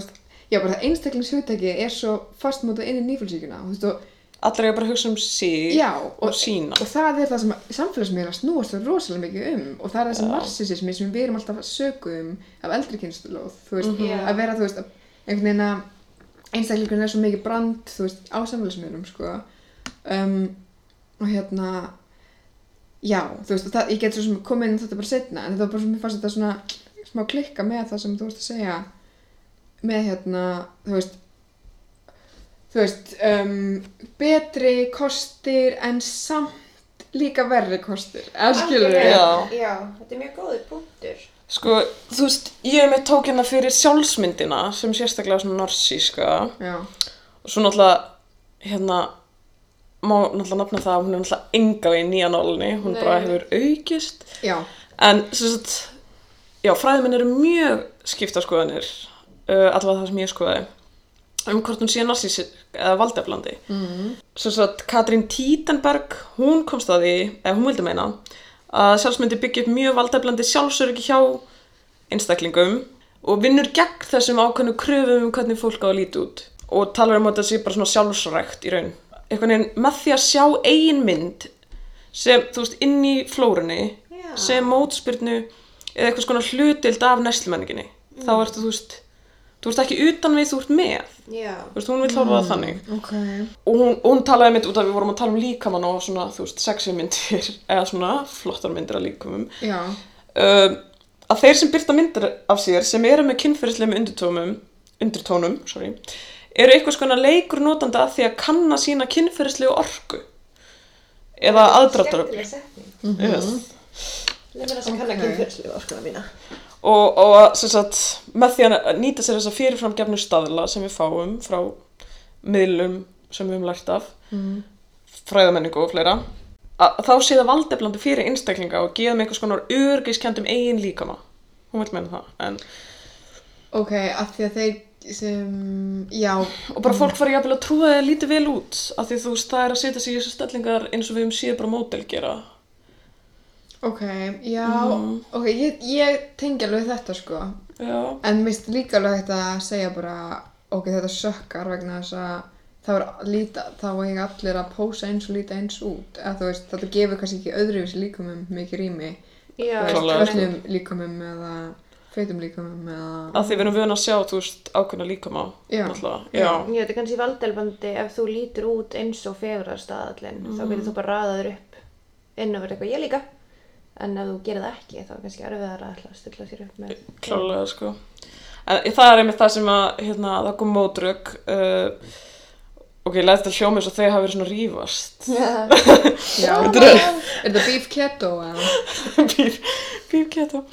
já bara það einstaklingshugtæki er svo fastmótað inn í nýfélsíkuna og þú veist, og Allir eru bara að hugsa um sig já, og og, sína. og það er það sem samfélagsmiðla snúast svo rosalega mikið um og það er þessi narsisismi sem við erum alltaf sögum af eldri kynnslóð Mhm. Já. að vera, þú veist, að einhvern veginn að einstaklingurinn er svo mikið brand, þú veist, á samfélagsmiðlum, sko um, og hérna já, þú veist, það, ég get svo sem komið inn þetta bara setna, en þetta var bara svo mér fannst þetta svona smá klikka með það sem þú veist að segja með hérna, þú veist þú veist, um, betri kostir en samt líka verri kostir, eða skilur Algjörlega. við? Já. Já, þetta er mjög góður punktur. Sko, þú veist, ég hef með tók hérna fyrir sjálfsmyndina sem sérstaklega svona narsíska Já, og svo náttúrulega, hérna, má náttúrulega nafna það að hún er náttúrulega enga við nýja nálinni, hún Nei. bara hefur aukist. já, En, sem sagt, já, fræðiminn eru mjög skipta skoðanir, uh, allavega það sem ég skoðaði, um hvort hún sé narsísk eða valdeflandi. Mm. Sem sagt, Katrín Títenberg, hún komst að því, eða hún vildi meina, að sjálfsmyndi byggja upp mjög valdeflandi sjálfsöryggi hjá einstaklingum og vinnur gegn þessum ákveðnu kröfum um hvernig fólk á að líti út og talar um að þetta sé bara svona sjálfsrækt í raun. Einhvern veginn með því að sjá eigin mynd sem, þú veist, inn í flórunni Já. sem mótspyrnu eða eitthvað svona hlutild af næslumenninginni þá ertu, þú veist, þú ert ekki utan við, þú ert með. Já. Þú veist, hún vil horfa það þannig. ok. Og hún, hún talaði mynd út af við vorum að tala um líkamann og svona, þú veist, sexy myndir eða svona flottar myndir af líkamum. Já, Um, að þeir sem byrta myndir af sér sem eru með kynferðislegum undirtónum, undirtónum, sorry, eru eitthvað skona leikur notanda að því að kanna sína kynferðislegu orku eða aðdráttar. Skemmtileg setning. Yes. Leif mér að okay. kanna Ok. kynferðslu orkuna mína. Og, og að, sagt, með því að nýta sér þessa fyrirframgefnu staðla sem við fáum frá miðlum sem við höfum lært af fræðamenningu og fleira að, þá sé það valdeflandi fyrir einstaklinga og geða með einhvers konar örgiskendum eigin líkama. Hún vil meina það en, ok, af því að þeir sem, og bara fólk fari jafnvel að trúa að það líti vel út af því þú veist það er að setja sig í þessu stellingar eins og við höfum séð bara mótel gera ok, já, ok, ég, ég tengi alveg þetta sko, já, en mér finnst líka alveg þetta að segja bara, ok, þetta sökkar vegna þess að það var líta, þá eiga allir að pósa eins og líta eins út, eða þú veist, þetta gefur kannski ekki öðruvísi líkumum mikið rými, föllum líkumum eða feitum líkumum eða, af því við erum vöna að sjá þú veist ákveðna líkama Já. náttúrulega. Já. já, Já, þetta er kannski valdelbandi ef þú lítur út eins og fegurarstaðallin, þá getur þú bara raðaður upp inn og verið eitthvað ég líka. En ef þú gerir það ekki, þá er kannski erfiðar að ætla að stilla sér upp með. klálega sko en það er einmitt það sem að hérna, það kom mótrök uh, ok, ég læði þetta hljóma eins og þau hafa verið svona að rífast já, Þetta er- það beef keto eða? bíf, bíf keto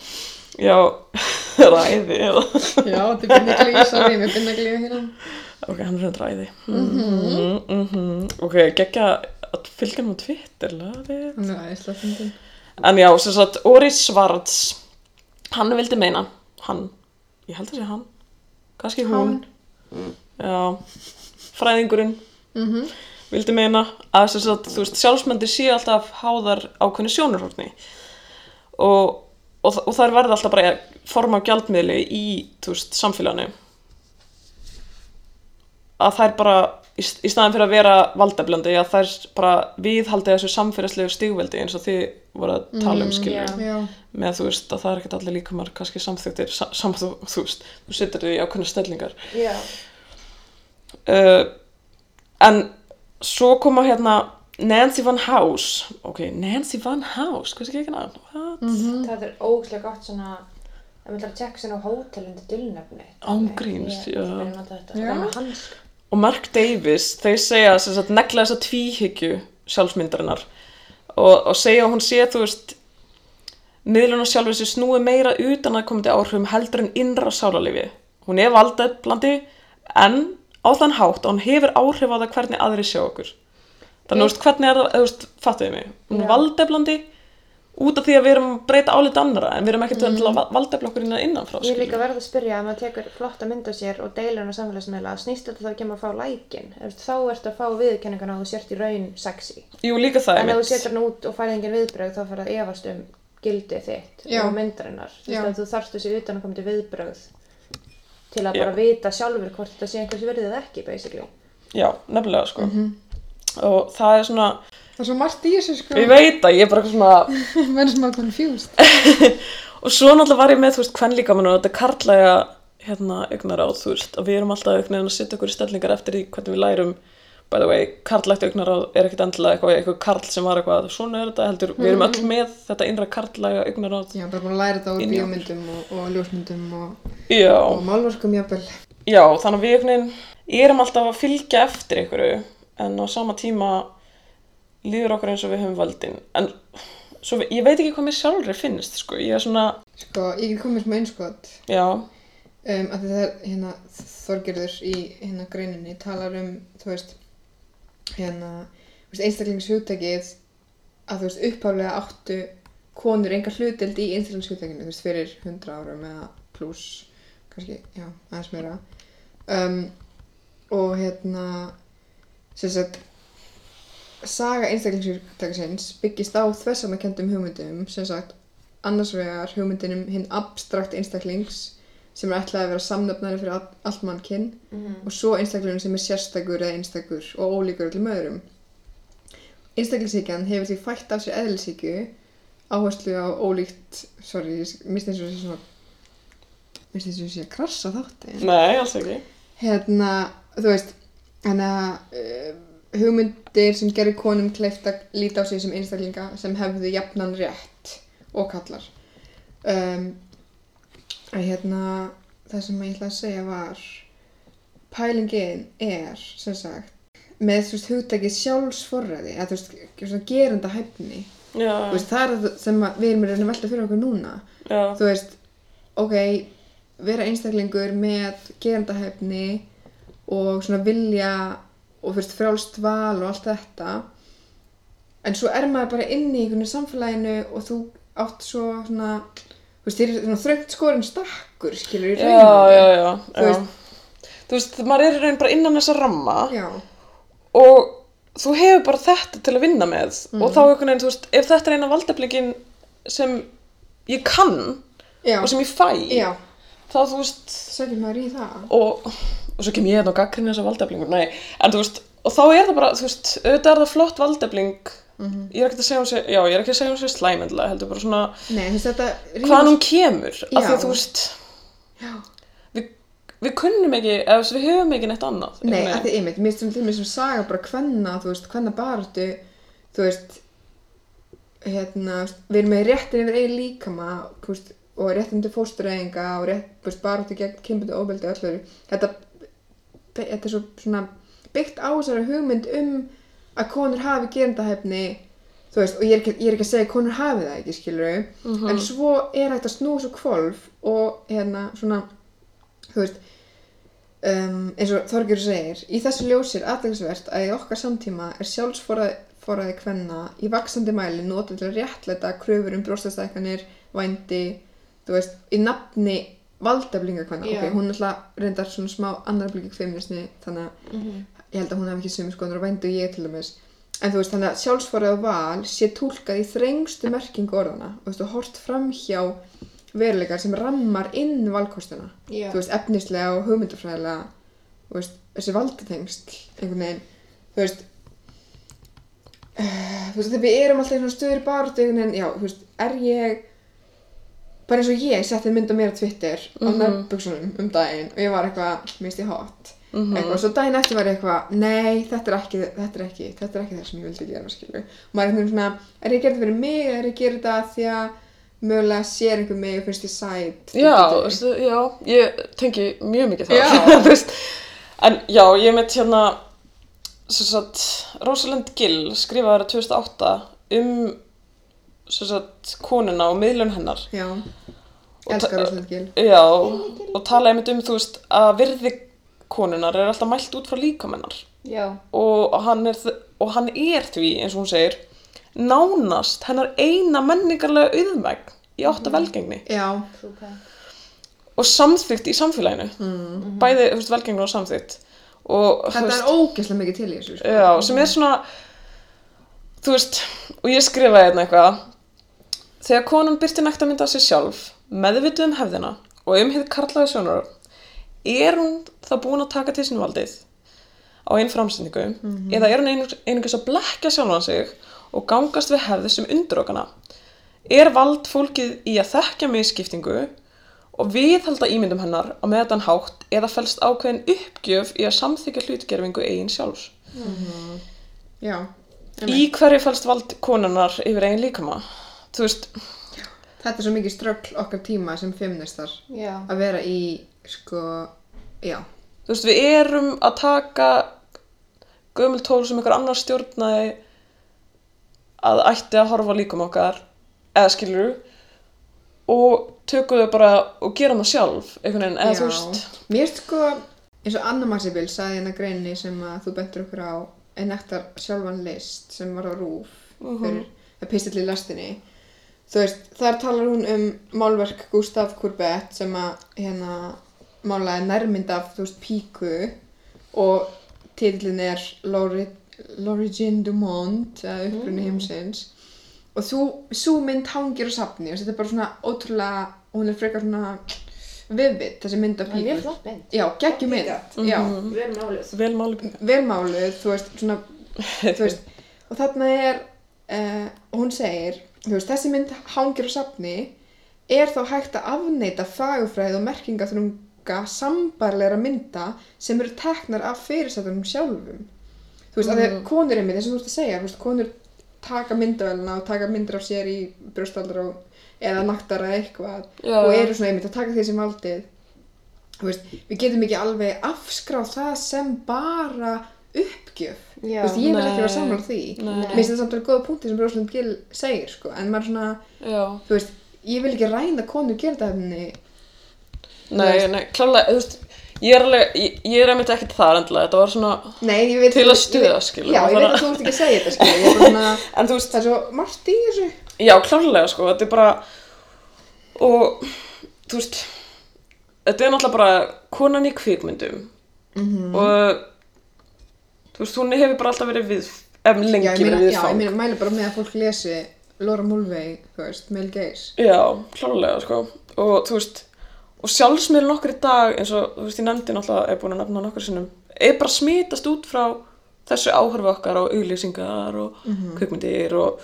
já, ræði eða Já, þetta er bindaglíð, sorry, með bindaglíð hérna. ok, hann er þetta ræði mm -hmm. ok, geggja að fylgja hann á Twitter laði. Hann er aðeinslega fyndin. En já, sem sagt, Ori Svarts hann vildi meina hann, ég held að sé hann. Kannski hún. Já, fræðingurinn. Mhm. vildi meina að sem sagt, þú veist, sjálfsmyndir séu alltaf háðar ákveðni sjónurhorni og, og, og þær verða alltaf bara form af gjaldmiðli í, þú veist, samfélaginu. Að þær bara í, í staðin fyrir að vera valdablandi að þær bara viðhaldi þessu samfélagslegu stigveldi eins og þið voru að tala um skilur já. Já, með þú veist að það er ekkert allir líkamar kannski samþyktir sam, þú, þú veist, þú setur þau í ákveðna stellingar Já. uh, en svo koma hérna Nancy Van House ok, Nancy Van House, hvað er ekki hann? What? Það er ógæslega gott svona, maður ætlar að tjekka svona á hótelundi dulnefni. Án gríns, Ég- já. Já. Það er með hansk. Og Mark Davis, þeir segja sem sagt, negla þessa tvíhyggju sjálfsmyndarinnar og, og segja að hún sé þú veist miðlun og sjálfur sér snúi meira utan að komandi áhrifum heldur en innra sálarlifi hún er valdeblandi en á þann hátt að hún hefur áhrif á það hvernig aðri sjá okkur. Þannig þú veist hvernig er það, þú veist, fattuðu mig? Hún er Já. valdeblandi út af því að við erum að breyta álit annara en við erum ekkert mm. til að valdefla okkur innan innanfrá Ég er líka verið að spyrja að maður tekur flotta mynd af sér og deilir hann á samfélagsmiðla snýst þetta þá ekki um að fá lækin? Þá ertu að fá viðkenninguna að þú sért í raun sexy. Jú, líka það en ef þú setur hann út og færði engin viðbrögð þá fyrir að efast um gildið þitt Já. og myndarinnar. Þú, þarft þessi utan að koma til viðbrögð til að Já. bara vita sjálfur hvort þetta sé einhvers verðið ekki það er svona, er svo margt í þessu sko. ég veit að ég er bara eitthvað svona Verður smá confused. og svo náttúrulega var ég með, þú veist, hvern líka mann og þetta karlæga hérna augnaráð, þú veist, að við erum alltaf einhvern veginn að setja okkur í stellingar eftir því hvernig við lærum by the way, karlægt augnaráð er ekkert endilega eitthvað, eitthvað karl sem var eitthvað svona er þetta heldur, við erum öll með þetta innra karlæga augnaráð Já, bara búin að læra þetta okkur. bíómyndum og, og ljósmyndum og, og málverkum jafnvel. já, þannig að við einhvern veginn erum alltaf að fylgja eftir einhverju en á sama tíma líður okkur eins og við höfum völdin en svo, ég veit ekki hvað mér sjálfri finnst sko, ég er svona, Sko, ég get komið smá einskot já, um, að það er hérna Þorgerður í hérna greininni talar um, þú veist hérna, einstaklingshugtakið að þú veist, upphaflega áttu konur enga hlutild í einstaklingshugtakinu, þú veist, fyrir hundra árum eða pluss, kannski, já, aðeins meira. Um, og hérna sem sagt saga einstaklingshugtakisins byggist á þversamakendum hugmyndum sem sagt annars vegar hugmyndinum hinn abstrakt einstaklings sem er ætlað að vera samnöfnari fyrir all- allt mannkinn og svo einstaklingurinn sem er sérstakur eða einstakur og ólíkur öllum öðrum. Einstaklingshyggjan hefur því fætt af sér eðlishyggju áherslu á ólíkt, sorry, ég misti eins og þessi svona, misti eins og þessi að krassa þátti. nei, alls ekki Hérna, þú veist, hérna, uh, hugmyndir sem gerir konum kleift að líta á sig sem einstaklinga sem hefðu jafnan rétt og kallar. Um, að hérna, það sem ég ætla að segja var, pælingin er, sem sagt, með þú veist hugtakið sjálfsforræði, að þú veist, gerenda hæfni. veist, það er sem við erum að velta fyrir okkur núna já, þú veist, ok, vera einstaklingur með gerandahæfni og svona vilja og fyrst frjálst val og allt þetta. En svo er maður bara inni í einhvern samfélaginu og þú átt svo svona þú veist, þér er svona þröngt skorinn stakkur skilur í rauninu já, já, Þú já. veist- þú veist, maður er í raun bara innan þessa ramma og þú hefur bara þetta til að vinna með Mhm. og þá einhvern veginn, þú veist, ef þetta er eina valdeblingin sem ég kann og sem ég fæ þá þú veist sækir maður í það. og, og svo kem ég hérna og gaggrinni þessa valdeflingur nei, en þú veist, og þá er það bara þú veist, auðvitað er það flott valdefling Mhm. ég er ekki að segja hún sé, já, ég er ekki að segja hún sé slæmendla heldur bara svona, nei, þetta hvaðan hún kemur af því Já. að þú veist já, við, við kunnum ekki, eða við höfum ekki neitt annað Nei, veginn. því einmitt, mér finnst til mér sem saga bara hvenna, þú veist, hvenna baráttu, þú veist, hérna, við erum með réttin yfir eigin líkama, þú veist, og réttin til fóstureyðinga og rétt, þú veist, baráttu gegn kynbundu óbeldi og öllu öðru. Þetta, þetta er svo svona byggt á þessari hugmynd um að konur hafi gerandahæfni, þú veist, og ég er ekki, ég er ekki að segja konur hafi það ekki, skilur Mhm. en svo er að snúa svo kvolf og hérna, svona, þú veist, um, eins og Þorgjur segir í þessu ljósi er aðeinsvert að í okkar samtíma er sjálfsforræði kvenna í vaksandi mæli notið til að réttlæta kröfur um brjóstastækkanir vændi, þú veist, í nafni valdeflinga kvenna Já. ok, hún er alltaf reyndar svona smá annar blíkik feminismi, þannig að ég held að hún hef ekki sömu vændi og ég til dæmis. En þú veist, þannig að sjálfsforræði og val sé túlkað í þrengstu merkingu orðana og þú veist, og hort framhjá veruleikar sem rammar inn valkostuna. Já. þú veist, efnislega og hugmyndafræðilega þú veist, þessi valdatengsl einhvern veginn, þú veist uh, þú veist, þegar við erum alltaf í svona stöður baráttu einhvern veginn, já, þú veist, er ég bara eins og ég setti mynd á mér á Twitter á Mhm. nærbuksunum um daginn og ég var eitthvað, minnst ég hot. Mhm. eitthvað, svo daginn eftir var ég eitthvað nei, þetta er ekki, þetta er ekki þetta er ekki það sem ég vildi gera, skilju og maður er veginn svona, er ég að þetta fyrir mig? Er ég að gera þetta því að mögulega sér einhver mig og finnst ég sæt? Já, veistu, já, ég tengi mjög mikið það, en já, ég mitt hérna, sem sagt, Rosalind Gill skrifaði það 2008 um, sagt, konuna og miðlun hennar, já, elskar ta- Rósland Gil já, og talaði mitt um, þú veist, að virði konunar er alltaf mælt út frá líkamennar Já. og hann er, og hann er því, eins og hún segir, nánast hennar eina menningarlega auðmægn í átta velgengni. Já, og samþygt í samfélaginu. Mm. bæði þú veist, velgengni og samþygt og þetta veist, er ógeðslega mikið til í þessu sko. já, sem er svona þú veist og ég skrifaði hérna eitthvað þegar konan byrti nægt að mynda sig sjálf meðvituð um hefðina og um hefði karlaði sjónar er hún þá búin að taka til sín valdið á einn framsendingu eða er hún einung- einungis að blekja sjálfan sig og gangast við hefði sem undir okkana er vald fólkið í að þekkja misskiptingu og viðhalda ímyndum hennar á meðan hátt eða fælst ákveðin uppgjöf í að samþykja hlutgerfingu eigin sjálfs. já, Í hverju fælst vald konunar yfir eigin líkama? Þú veist, þetta er svo mikið ströggl okkar tíma sem feministar Já. að vera í sko, já. þú veist, við erum að taka gömul tól sem einhver annar stjórnaði að ætti að horfa líkum okkar eða skilur og tökum þau bara og gera það sjálf einhvern veginn, eða þú veist. Mér finnst sko, eins og Anna Maxibil sagði hérna greinni sem að þú bentur okkur á ennektar sjálfan list sem var á rúf fyrir að pistill í lastinni þú veist, þar talar hún um málverk Gustave Courbet sem að hérna málaði nærmynd af, þú veist, píku og titillin er L'Ori- L'Origine du Monde eða upprunni heimsins og þú, svo mynd hangir á safni og þetta er bara svona ótrúlega hún er frekar svona vivid þessi mynd af Það er mjög píku flott mynd. já, geggjum mynd. já, Vel máluð. vel máli píka velmáluð, þú veist, svona þú veist, og þarna er uh, hún segir, veist, þessi mynd hangir á safni er þá hægt að afneita fagufræð og merkingaþrunga sambarlegra mynda sem eru teknar af fyrirsættunum sjálfum. Þú veist, mm. að þegar konur er mynd, þess að þú ert að segja, veist, konur taka myndavæluna og taka myndir af sér í brjóstaldra og, eða naktara eitthvað Já, og eru svona einmitt að taka því sem valdið. Veist, við getum ekki alveg afskráð það sem bara uppgjöf Já. veist, ég vil ekki vera Nei. sammála því. Mér finnst það samt að góða punkti sem Róslind Gill segir sko, en maður svona, já, þú veist ég vil ekki ræna konur gerðafni nei, nei, klálega, þú veist ég er alveg, ég, ég er einmitt ekkert þar endilega, þetta var svona nei, ég veit Til að stuða, skilur, já, ég veit að þú ert ekki að segja þetta skilur, er svona, en þú veist, það er svo margt í þessu. Já, klárlega sko, þetta er bara og þú veist þetta er náttúrulega bara konan í kvikmyndum. Mhm. og þú veist, hún hefur bara alltaf verið við ef lengi já, ég meina, verið já, ég viðfang meina, mæli bara með að fólk lesi Laura Mulvey, þú veist, Mel Gaze. Já, klárlega sko. Og þú veist, og sjálfsmiðlun okkur í dag eins og, þú veist, ég nefndi náttúrulega er búin að nefna nokkur sinnum, er bara smitast út frá þessu áhörfu okkar og auglýsingar og kvikmyndir og,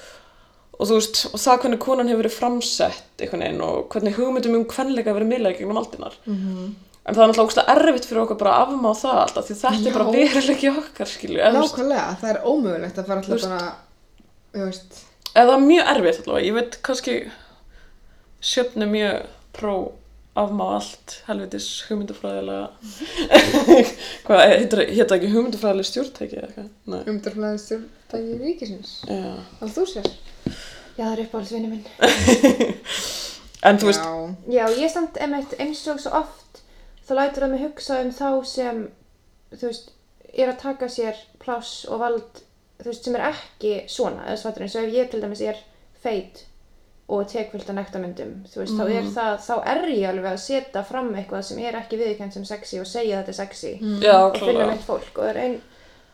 og þú veist, og það hvernig konan hefur verið framsett einhvern veginn og hvernig hugmyndum um kvenleika hefur verið miðlega gegnum aldinar Mhm. En það er náttúrulega ógstlega erfitt fyrir okkur bara að afmá það alltaf því þetta er bara Já. veruleiki okkar skilju, eða, þú veist, nákvæmlega, það er ómögulegt að fara Þú alltaf veist- bara þú veist, eða það er mjög erfitt allavega, ég veit kannski sjöfn er mjög pró afmá allt helvitis hugmyndafræðilega hvað, heitir það ekki hugmyndafræðileg stjórntæki eða eitthvað? Nei, umdurflæði stjórntæki ríkisins já. að þú sér Já, það er uppáhaldsvinni minn. En þú veist, já, Já, ég samt einmitt eins og svo oft þá lætur það mig hugsa um þá sem þú veist, er að taka sér pláss og vald þú veist, sem er ekki svona eða svartur eins og ef ég til dæmis er feit og tek fullt af nektarmyndum þú veist, þá er það, þá er ég alveg að setja fram eitthvað sem er ekki viðkvæmt sem sexy og segja að þetta er sexy já, og finna mitt fólk. Og það er ein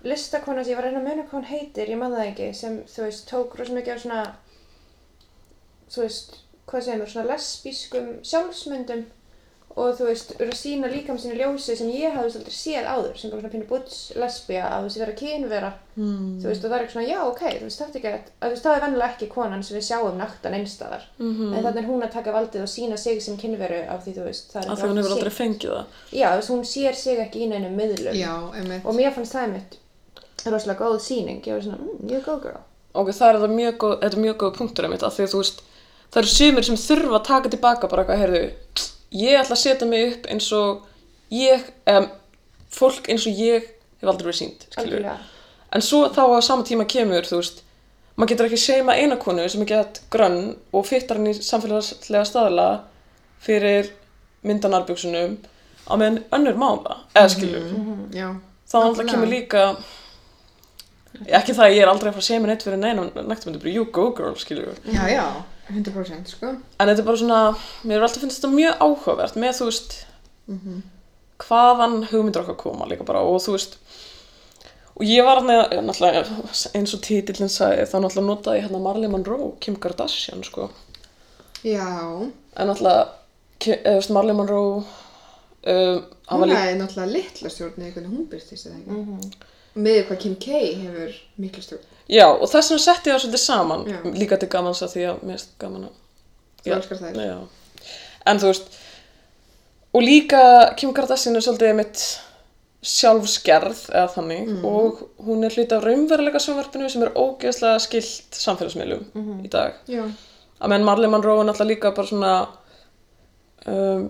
listakona sem ég var að reyna að muna hvað hún heitir, ég man það ekki sem þú veist, tók rosa mikið af svona þú veist, hvað segir mér, svona lesbískum sjálfsmyndum og þú veist, eru að sína líkam sinni ljósi sem ég hafði aldrei séð áður sem bara svona pínu butts lesbía að þú veist vera kynvera. Hmm. þú veist, og það er eitthvað svona, já, ok, þú veist, þetta er ekki að þú veist, það er vennilega ekki konan sem við sjáum naktan einstæðar, Mhm. en þannig er hún að taka valdið og sína sig sem kynveru af því, þú veist, það er að hún hefur aldrei fengið það. Já, þú veist, hún sér sig ekki í neinum miðlum. Já, einmitt. Og mér fannst það mitt rosalega góð síning ég var svona, mm, er er einmitt, það eru sumir sem þurfa að taka tilbaka bara eitthvað, heyrðu, ég ætla að setja mig upp eins og ég, um, fólk eins og ég hef aldrei verið sínt, algjörlega. En svo þá á sama tíma kemur, þú veist, maður getur ekki seima eina konu sem er gett grönn og fyttar hann í samfélagslega staðla fyrir myndanarbjöksunum á meðan önnur má það, eða skilur. Mhm, já, Þá náttúrulega kemur líka, ekki það að ég er aldrei að fara að mér neitt fyrir neina nægtumöndu, bara you go girl, skilur. já, já 100% sko. En þetta er bara svona, mér er alltaf finnst þetta mjög áhugavert með, þú veist, hvaðan hugmyndir okkar koma líka bara og þú veist, og ég var hérna, náttúrulega, eins og títillin sagði, þá náttúrulega notaði hérna Marley Monroe, Kim Kardashian, sko. já, En náttúrulega, eða, þú veist, Marley Monroe, um, hún er náttúrulega litla stjórn eða hún byrstist eða ekki? Með hvað Kim K hefur mikla stjórn já, og þess vegna setti ég það svolítið saman, Já. líka til gamans að því að mér finnst gaman að þú elskar þær. Já. En þú veist, og líka Kim Kardashian er svolítið mitt sjálfsgerð eða þannig og hún er hluti af raunveruleika sjónvarpinu sem er ógeðslega skilt samfélagsmiðlum í dag. já, Að menn Marley Monroe er náttúrulega líka bara svona, um,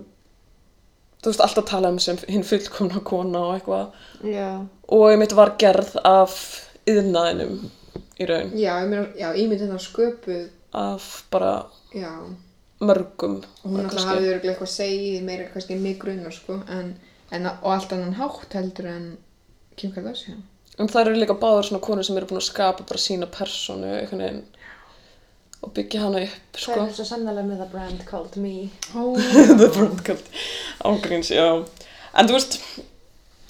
þú veist, alltaf tala um sem hinn fullkomna kona og eitthvað. Og ég mitt var gerð af yðnaðinum í raun Já, ég meina, já, ímynd hennar sköpuð, af bara já. mörgum Og hún alltaf hafði örgulega eitthvað að segja meira kannski mig grunar, sko. En, en, og allt annan hátt heldur en Kim Kardashian. en það eru líka báður svona konur sem eru búin að skapa bara sína personu veginn og byggja hana upp Það sko er svo sannlega með það brand called me. Ó, The Brandcult ángríns, já en þú veist,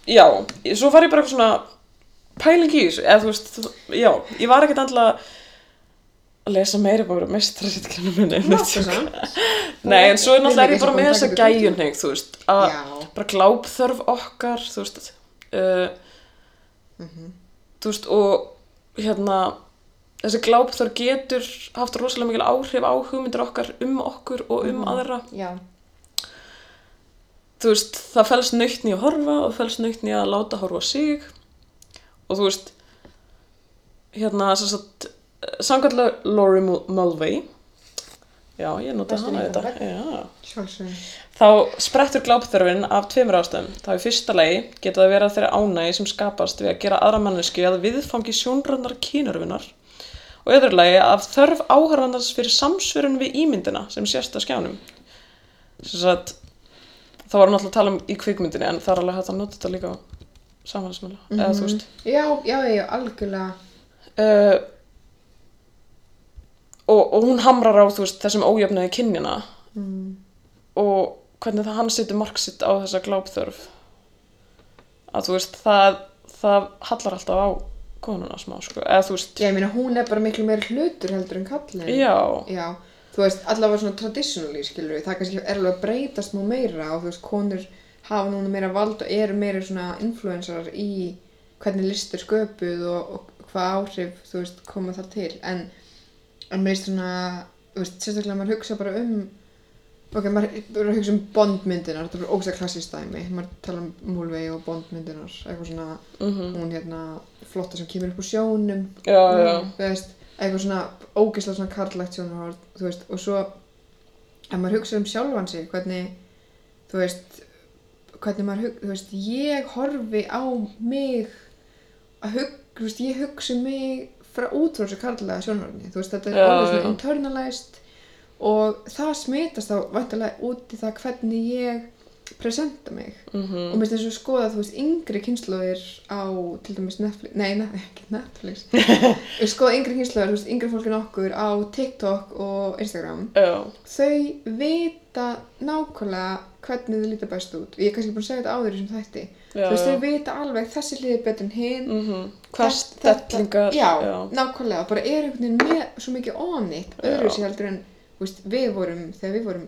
já svo var ég bara eitthvað svona pæling í þessu, eða þú veist já, ég var ekkert andla að lesa meira bara mestrarritkinu minni nokkuð samt. nei, en svo er náttúrulega ég bara með þessa gæjunheng þú veist, að bara glápþörf okkar þú veist uh, Mhm. þú veist, og hérna þessi glápþörf getur haft rosalega mikil áhrif á hugmyndir okkar um okkur og um Mhm. aðra Já. þú veist, það fælst nöytni að horfa og fælst nöytni að láta horfa sig og þú veist hérna sem sagt samkvæmlega Laurie Mul- Mulvey já, ég nota hana þetta þá sprettur glápþörfin af tveimur ástæðum. Þá í fyrsta lagi geta það verið þeirra ánægi sem skapast við að gera aðra mannesku að viðfangi sjónrannar kynarfinar og öðru lagi af þörf áhörfandans fyrir samsverun við ímyndina sem sést á skjánum. Sem sagt þá var hann alltaf að tala um í kvikmyndinni en það er alveg hægt að nota þetta líka. á samfélagsmiðla eða þú veist. Já, já, já, algjörlega. uh, og, og hún hamrar á veist, þessum ójöfnuði kynjana Mm. og hvernig það hann setur marksitt á þessa glápþörf. Að þú veist það, það hallar alltaf á konuna smá sko, eða þú veist. Já, ég meina, hún er bara miklu meira hlutur heldur en kallin. já, Já, þú veist, allavega svona traditionally, skilur við, það kannski er alveg að breytast mjög meira og þú veist, konur hafa núna meira vald og eru meira svona influensarar í hvernig listur sköpuð og, og hvað áhrif, þú veist, koma þar til, en, en mér veist svona, þú veist, sérstaklega maður hugsa bara um, ok, maður er að hugsa um bondmyndinar, þetta er bara ógæslega klassist dæmi, maður tala um Múlvei og bondmyndinar, eitthvað svona, mhm, hún hérna, flotta sem kemur upp úr sjónum, já, já. Þú veist, eitthvað svona ógeðslega svona karlægt sjónarhort, þú veist, og svo ef maður hugsa um sjálfan sig, hvernig, þú veist, hvernig maður hugsa, þú veist, ég horfi á mig að hugsa, þú veist, ég hugsa um mig frá út frá þessu karlæga sjónarhorni, þú veist, þetta er Já, alveg svona já. internalized og það smitast þá vantarlega út í það hvernig ég presenta mig. Mhm, og mér finnst þess að skoða þú veist yngri kynnslóðir á til dæmis Netflix, nei ne ekki Netflix. Skoða yngri kynnslóðir, þú veist yngri fólkin okkur á TikTok og Instagram. Já, þau vita nákvæmlega hvernig þau líta best út. Og ég er kannski búin að segja þetta áður í þessum þætti. Já, þú veist þau vita alveg þessi liði betur en hinn mhm, hvað Þess- þetta- já, já, nákvæmlega, bara er einhvern veginn með svo mikið onnit, öðru sér heldur en veist, við vorum, þegar við vorum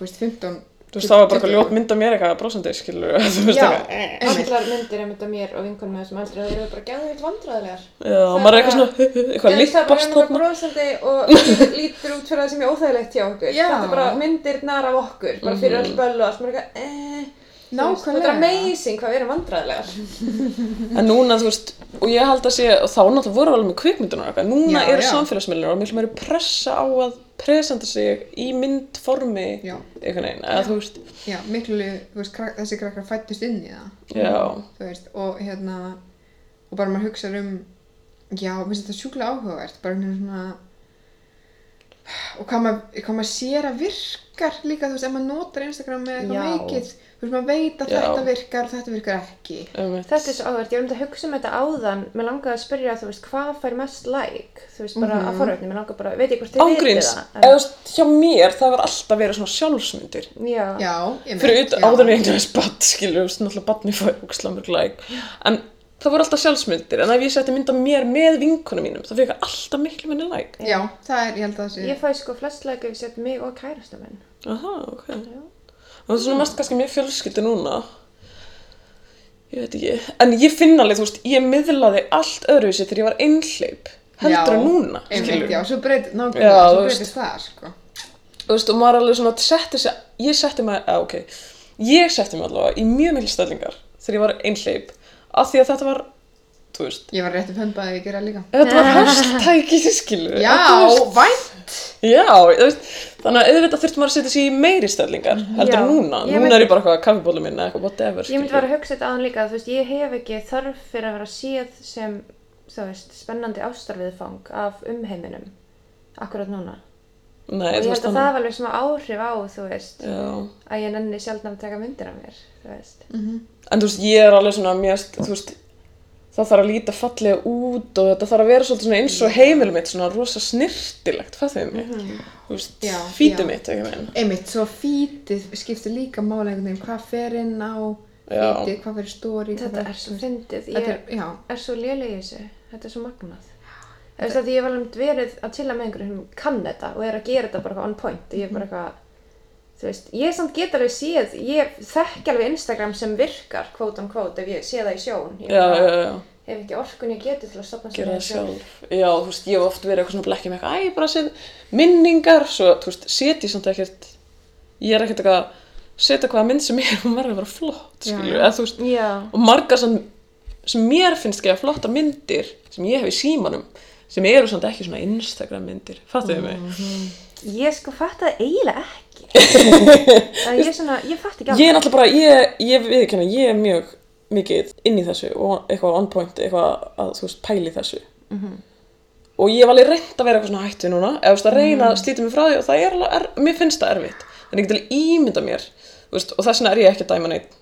veist, 15 þú veist, það var bara eitthvað ljót mynd af mér eitthvað brosandi, skilur þú veist, Já. eitthvað, eh. Einmitt. Allar myndir einmitt af mér og vinkonum með þessum aldrei það eru bara gæðvilt vandræðilegar. já, Það og maður er er eitthvað svona, eitthvað Ég það bara lippast einhverjum þarna brosandi og lítur- út fyrir það sem er óþægilegt hjá okkur. Já. Þetta er bara myndirnar af okkur, bara fyrir Mhm. öll böll og allt. Maður er eitthvað, eh, nákvæmlega Þetta er amazing hvað við erum vandræðilegar. En núna, þú veist, og ég held að sé, og þá náttúrulega voru alveg með kvikmyndunar presenta sig í myndformi einhvern veginn, eða þú veist, já, miklu, þú veist, krak þessi krakkar fættust inn í það. Já, þú veist, og hérna og bara maður hugsa um já, mér finnst þetta sjúklega áhugavert bara hérna svona og hvað maður, hvað maður sér að virkar líka, þú veist, ef maður notar Instagram með eitthvað Já. Þú veist, maður veit að Já. þetta virkar og þetta virkar ekki. Um Þetta er svo áhverð, ég var um að hugsa um þetta áðan, mér langaði að spyrja, þú veist, hvað fær mest like, þú veist, bara Mhm. að forvörni, mér langaði bara, veit ég hvort þið vitið ángríns, það, eða þú veist, hjá mér það var alltaf verið svona sjálfsmyndir. Já, já, ég fyrir meina, utan áður en ég eignast badd, skilur, þú veist, náttúrulega badni fær úkslamur like, en það voru alltaf sjálfsmyndir, en ef ég setti mynd af mér með vinkunum mínum, það fekk alltaf miklu minni like. já, það er, ég held að það sé ég fæ sko flest like ef ég set mig og kærasta minn, Aha, ok. já, Það er svona mest kannski mér fjölskyldi núna. Ég veit ekki. En ég finn alveg, þú veist, ég miðlaði allt öðruvísi þegar ég var einhleip. Heldur en núna, skilur. já, svo breytist það, sko Þú veist, og maður alveg svona setti sig, ég setti mig, að ok, ég setti mig allavega í mjög mikil stellingar þegar ég var einhleip. Af því að þetta var, þú veist, ég var rétt um höndbaði að gera líka þetta var hashtæki, skilur. já, vænt Já, veist, þannig að auðvitað þurftum að setja sér í meiri stellingar heldur Já. núna, Ég núna myndi- er ég bara eitthvað kaffibólu minna eitthvað whatever Ég myndi vera að hugsa þetta aðan líka, þú veist, ég hef ekki þörf fyrir að vera séð sem, þú veist, spennandi ástarviðfang af umheiminum, akkurat núna. Nei, og ég þú held veist að það hafa alveg svona áhrif á, þú veist, Já, að ég nenni sjálfnum að taka myndir af mér, þú veist. en þú veist, ég er alveg svona mjög, þú veist það þarf að líta fallega út og þetta þarf að vera svolítið svona eins og heimilum mitt svona rosa snirtilegt, fattuðu mig þú veist, fítið mitt, Einmitt, svo fítið skiptir líka máli einhvern veginn hvað fer inn á fítið, hvað fer í stóri Þetta er svo fyndið, Þetta ég er, er svo léleg í þessu, þetta er svo magnað. Þú veist að ég hef alveg verið að chilla með einhverjum sem kann þetta og er að gera þetta bara on point. Og ég er bara eitthvað, þú veist, ég samt get alveg séð, ég þekki alveg Instagram sem virkar, kvót on kvót, ef ég sé það í sjón. Já, já, já, hef ekki orkun ég geti til að stopna gera það sjálf. Já, þú veist, ég hef oft verið eitthvað svona blekkið með eitthvað, æ, ég bara set minningar, svo, þú veist, set ég samt ekkert ég er ekkert eitthvað setja hvaða mynd sem er, hún verður að vera flott skilju, eða þú veist Já, og margar sem, sem mér finnst geða flotta myndir sem ég hef í símanum sem eru samt ekki svona Instagram myndir. Fattuðu mig? ég sko fatt það eiginlega ekki. það ég er svona, ég fatt ekki Ég er náttúrulega bara, ég, ég viðkynna, ég er mjög mikið inn í þessu og eitthvað on point, eitthvað að þú veist pæli þessu. Og ég hef alveg reynd að vera eitthvað svona hættu núna eða þú veist að reyna að slíta mig frá því og það er alveg, er, mér finnst það erfitt. Þannig ég get alveg ímynda mér veist, og þess vegna er ég ekki að dæma neitt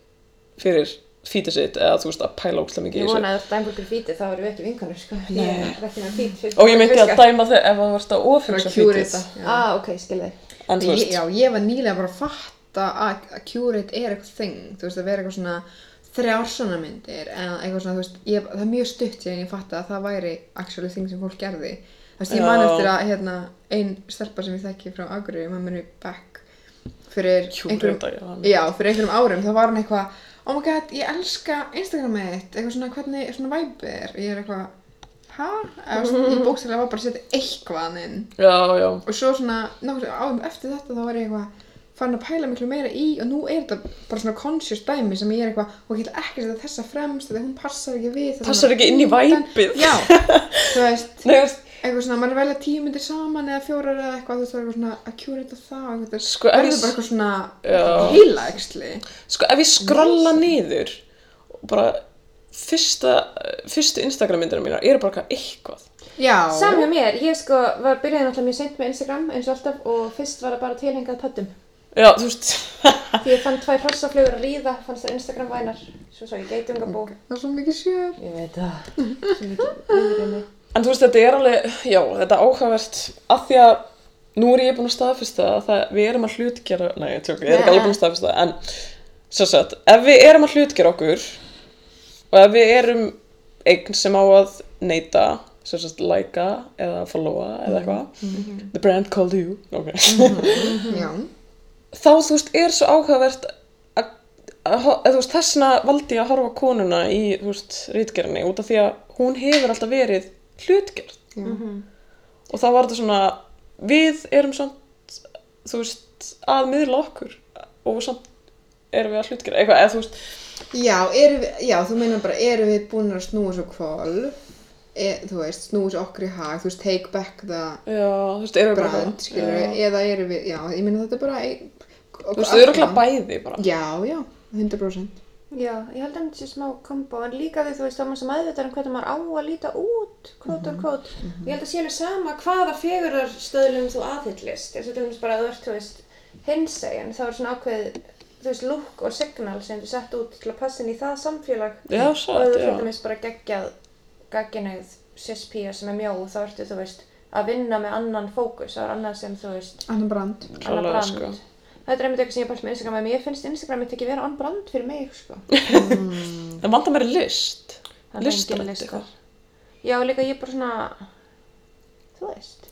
fyrir fítið sitt eða þú veist að pæla ógstlega mikið Ég vona að þetta dæmburgur fítið, þá erum við ekki vinkanur, sko. Ég er fyrir- og ég myndi að dæma þau ef það varst að fyrir að kjúra fítið Ah, ok, skil þig. en þú ég, Já, ég var nýlega bara að fatta að að curate er eitthvað þing þú veist, að vera eitthvað svona þrjár svona myndir en eitthvað svona, þú veist, ég, það er mjög stutt síðan ég fatta að það væri actually þing sem fólk gerði þú veist, ég man Já. eftir að hérna, ein stelpa sem ég þekki frá maður mér back fyrir einhverjum, Curate, já. já, fyrir einhverjum árum þá var hann eitthvað, oh my god, ég elska Instagramið þitt, eitthvað svona, hvernig svona væpið er, ég er eitthvað hæ? Ég bókstæðlega var bara að setja eitthvað inn já, já, og svo svona nokkur árum eftir þetta þá var ég eitthvað farin að pæla miklu meira í og nú er þetta bara svona conscious dæmi sem ég er eitthvað og ég ætla ekki að setja þessa fremst þegar hún passar ekki við það Passar ekki inn í væpið. já, þú veist Nei, þú veist, eitthvað svona, maður er velja tíu myndir saman eða fjórar eða eitthvað, þú veist, það er eitthvað svona að curata það og eitthvað, Sko, verður ég- bara eitthvað svona Já. heilaæxli sko ef ég skrolla niður bara fyrsta, fyrstu Instagram myndirna mínar eru bara eitthvað já, hjá mér, ég sko var byrjaði náttúrulega mjög seint með Instagram eins og alltaf og fyrst var það bara tilhengað pöttum. Já, þú veist, Því ég fann tvær hrossaflugur að ríða, fannst það Instagram vænar, svo svo ég geitungabó. það er svo mikið sjör Ég veit það, svo mikið viðrými. en þú veist þetta er alveg já, þetta er áhugavert. Af því að nú er ég búin að staðfesta að það, við erum að hlutgera nei, ég tjók, ég er ekki alveg búin að staðfesta það, en svo sagt, ef við erum að hlutgera okkur og ef við erum eign sem á að neyta sem sagt, læka eða followa eða eitthvað the brand called you ok. Já, þá þú veist er svo áhugavert að, að, að þú veist þessna valdi ég að horfa konuna í þú veist rítgerðinni út af því að hún hefur alltaf verið hlutgerð. Já. og þá var þetta svona við erum samt þú veist að miðla okkur og samt erum við að hlutgerð eitthvað eða þú veist. Já, erum við, já, þú meina bara, erum við búin að snúa svo kvolf, e, þú veist, snúa svo okkur í hag, þú veist, take back the já þú veist erum við bara brand, skilur eða erum við, já, ég meina þetta er bara, þú veist þau eru alltaf bæði bara Já, já, 100%. Já, ég held að þetta sé smá kombo, en líka því þú veist, þá er maður sem aðvitað um hvernig maður á að líta út, kvót og kvót. Ég held að sé alveg sama hvaða fegurarstöðlum þú aðhyllist. Þess að þú veist bara að þú ert, þú veist, hinsegin, þá er svona ákveð, þú veist, look og signal sem þú sett út til að passa inn í það samfélag. já og ef satt þú já fyrir dæmis bara geggjað, gagginauð, cis-pía sem er mjó, þá ertu, þú veist, að vinna með annan fókus, það er annað sem, þú veist, Annan brand. Klálega, brand. Þetta er einmitt eitthvað sem ég bæst með Instagram, en ég finnst Instagram mitt ekki vera on brand fyrir mig, sko. vantar mér list Það er Listarætt engin listar. eitthvað. Já, líka ég bara svona, þú veist.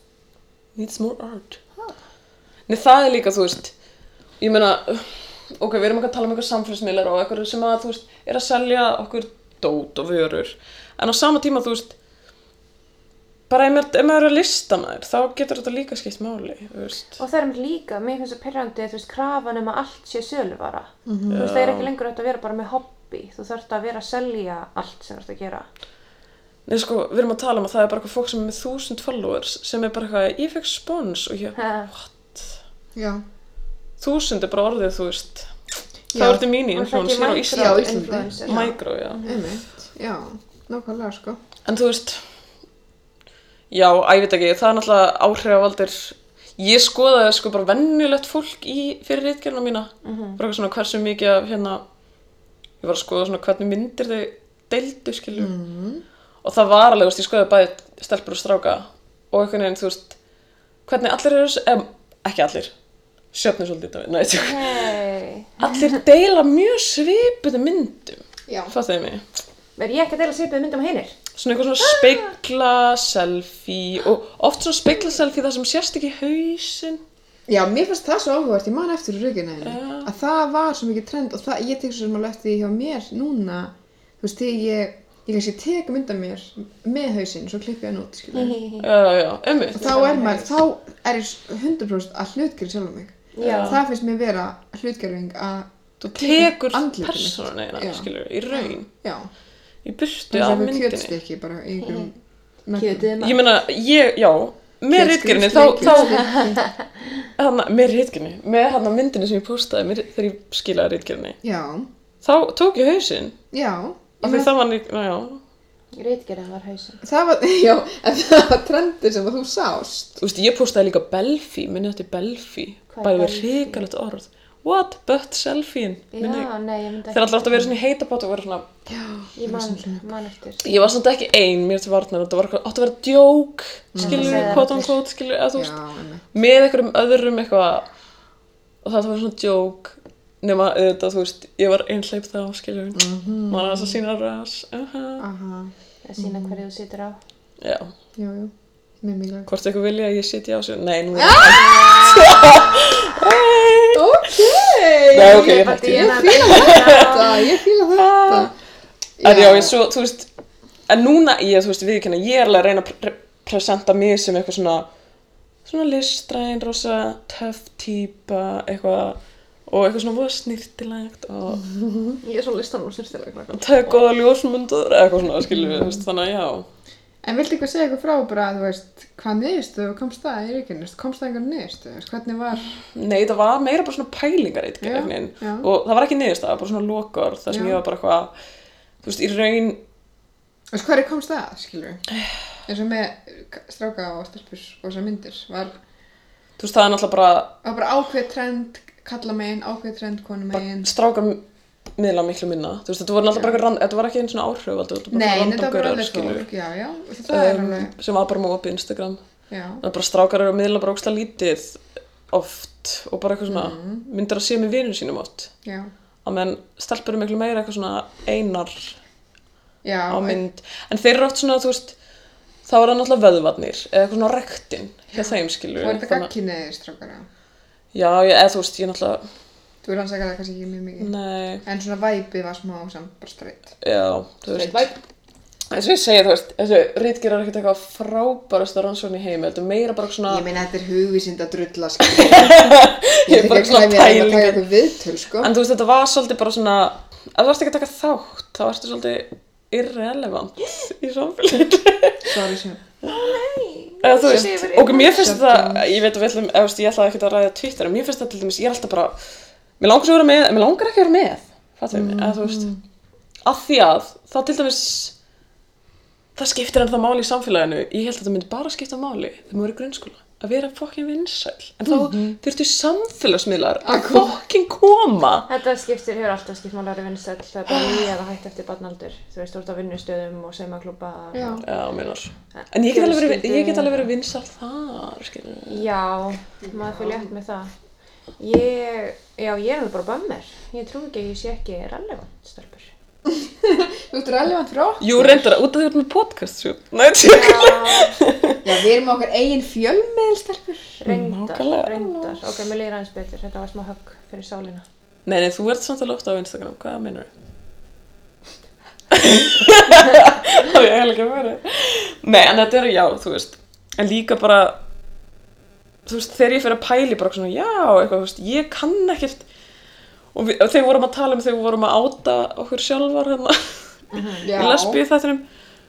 needs more art Nei, það er líka, þú veist ég meina, ok, við erum ekki að tala um eitthvað samfélagsmiðlar og eitthvað sem að, þú veist, er að selja okkur dót og vörur en á sama tíma, þú veist bara ef maður, ef maður er að lista maður þá getur þetta líka skipt máli, Og það er mér líka, mér finnst það perrandi, þú veist, krafan um að allt sé söluvara. Þú veist, það er ekki lengur að vera bara með hobby. Þú þarft að vera að selja allt sem þú ert að gera. Nei, sko, við erum að tala um að það er bara eitthvað fólk sem er með þúsund followers sem er bara eitthvað, ég fekk spons og ég, Já. þúsund er bara orðið, þú veist Já. það er þetta mín Og það influencer ekki á Já, Íslandi Íslandi. micro, já Einmitt. Já, nákvæmlega sko. en þú veist já, ég veit ekki, það er náttúrulega áhrifavaldir ég skoðaði sko bara vennulegt fólk í fyrir reitgerna mína bara eitthvað svona hversu mikið af hérna ég var að skoða svona hvernig myndir þau deildu skilju og það var alveg, veist, ég skoðaði bæði stelpur og stráka og einhvern veginn, þú veist hvernig allir eru, em, ekki allir sjöfnir svolítið, Davíð, nei, tjók. Hei. allir deila mjög svipuðu myndum Já. fattuðu mig Er ég ekki að deila svipuð myndum á hinnir? Svona eitthvað svona speikla selfie og oft svona speikla selfie það sem sérst ekki hausinn Já, mér fannst það svo áhugavert, ég man eftir Já. að það var svo mikið trend og það, ég tek svo sem alveg eftir því hjá mér núna, þú veist, þegar ég, ég kannski tek mynda mér með hausinn, svo klippi ég hann út, skilur. já, já, já, ummi og þá er maður, þá er ég 100% að hlutgerði sjálf mig. Já. Það finnst mér vera hlutgerðing að þú tekur persónuna Já. skilur, í raun Já, í burtu það af er myndinni kjötstykki bara í einhverjum Kjötið ég meina, ég, já með ritgerðinni, þá, þá hana, með ritgerðinni, með hana myndinni sem ég postaði með, þegar ég skilaði ritgerðinni Já, þá tók ég hausinn já. af því það var, ný- já, Ritgerðin var hausinn. Það var, já, en það var trendir sem að þú sást. Þú veist, ég postaði líka Belfi, minni þetta er Belfi, Hvað er bæði við Belfi? hrikalegt orð. What but? Já, myndi Þeir alltaf átt að vera svona í heitabátt og vera svona, Ég man, eftir. ég var samt ekki ein mér til varnar, þetta var átt að vera djók, skilur, það quote on quote, skilur, eða þú veist, Já, með einhverjum öðrum eitthvað, og þetta var svona djók, nema auðvitað, þú veist, ég var einhleip þá, skilur, Mhm. maður að þess að sína ras, uh -huh. Aha, Að sína hverju þú situr á. já, jú, jú. Mikilvægt. hvort eitthvað vilja að ég sitja á sig, nei, nú er Ok! Nei, ok, ég Ég hætti. ég Ég fíla þetta, ég fíla þetta. En já, ég svo, þú veist, en núna, ég, þú veist, viðkynna, ég er alveg að reyna að pre presenta mig sem eitthvað svona, svona listræn, rosa töff típa, eitthvað, og eitthvað svona voða snirtilegt og Ég er svo listan og snurstilega. það er góða ljósmundur, eitthvað svona, skilur við, þú veist, þannig að já. En viltu eitthvað segja eitthvað frá bara, þú veist, hvað niðurstöðu komst það í ríkinu? Komst það einhver niðurstöðu? Hvernig var? Nei, það var meira bara svona pælingar eitthvað, og það var ekki niðurstað, bara svona lokor, þar sem Já. ég var bara eitthvað, þú veist, í raun, Þú veist, hverju komst það, skilur? eins og með stráka og stelpur og þessar myndir. Var, þú veist, það er náttúrulega bara, var bara ákveð trend kalla megin, ákveð trend konu megin. strákar miðla miklu minna þú veist, þetta voru náttúrulega bara eitthvað rand, þetta var ekki einn svona áhrif bara Nei, þetta gaurar, alveg fólk, já, já. Um, sem var bara með opið Instagram já. það er bara strákar eru að miðla bara ógstlega lítið oft og bara eitthvað svona Mhm. myndir að sé með vinur sínum oft að menn stelpur eru miklu meira eitthvað svona einar já, á mynd en þeir eru oft svona, þú veist þá er það náttúrulega vöðvarnir eða eitthvað svona rektin hjá þeim skilur og er þetta gagkinniðir strákara? já, ég, eða þú veist, ég náttúrulega Þú er rannsakað það kannski ekki mjög mikið. nei, En svona væpið var smá samt bara straight. já, þú veist Straight vibe. eins og ég segi, þú veist, þessu rítgjur er ekkert eitthvað frábærasta rannsókn í heimi, þetta er meira bara svona Ég meina þetta er hugvísind að drulla, skilur. Ég Ég er er bara ekki svona að klæmi að pælingar. taka eitthvað viðtöl, sko. En þú veist, þetta var svolítið bara svona, ef þú varst ekki að taka þátt, þá varstu svolítið irrelevant í sjálf. Eða þú veist, og mér finnst það, ég veit að við ætlum, ég ætlaði ekki að ræða Twitter, en mér finnst það til dæmis, ég er alltaf bara, mér langar að með, mér langar ekki að vera með, fattum við mig, eða þú veist, að því að, þá til dæmis, það skiptir ennþá máli í samfélaginu, ég held að það myndi bara skipta máli þegar maður er í grunnskóla, að vera fokkin vinsæl, en þá þurftu samfélagsmiðlar að fokkin koma. Þetta skiptir, hefur alltaf skipt máli að vera vinsæll, það er bara líð að hætta eftir barnaldur. Þú veist, þú ert á vinnustöðum og saumaklúpa. Já. Já, meinar. En ég get alveg verið, ég get alveg verið vinsal þar, skilur. Já, maður fyrir létt með það. Ég, já, ég er alveg bara bömmir. Ég trú ekki að ég sé ekki relevant, stelpur. Þú ert relevant fyrir okkur. Jú, reyndar, út af því að þú ert með podcast, svo. Nei, tjók. Já, Já, við erum okkar eigin fjölmiðl, stelpur. reyndar, reyndar. Ok, mér líður aðeins betur, þetta var smá högg fyrir sálina. Nei, nei, þú ert samt alveg ofta á Instagram, hvað meinar þú? Það er eiginlega ekki að vera. Nei, en þetta er, já, þú veist, en líka bara, þú veist, þegar ég fyrir að pæli bara svona, já, eitthvað, þú veist, ég kann ekkert, og, við, og þegar við vorum að tala um þegar við vorum að áta okkur sjálfar hérna, Já. í lesbíu þættinum,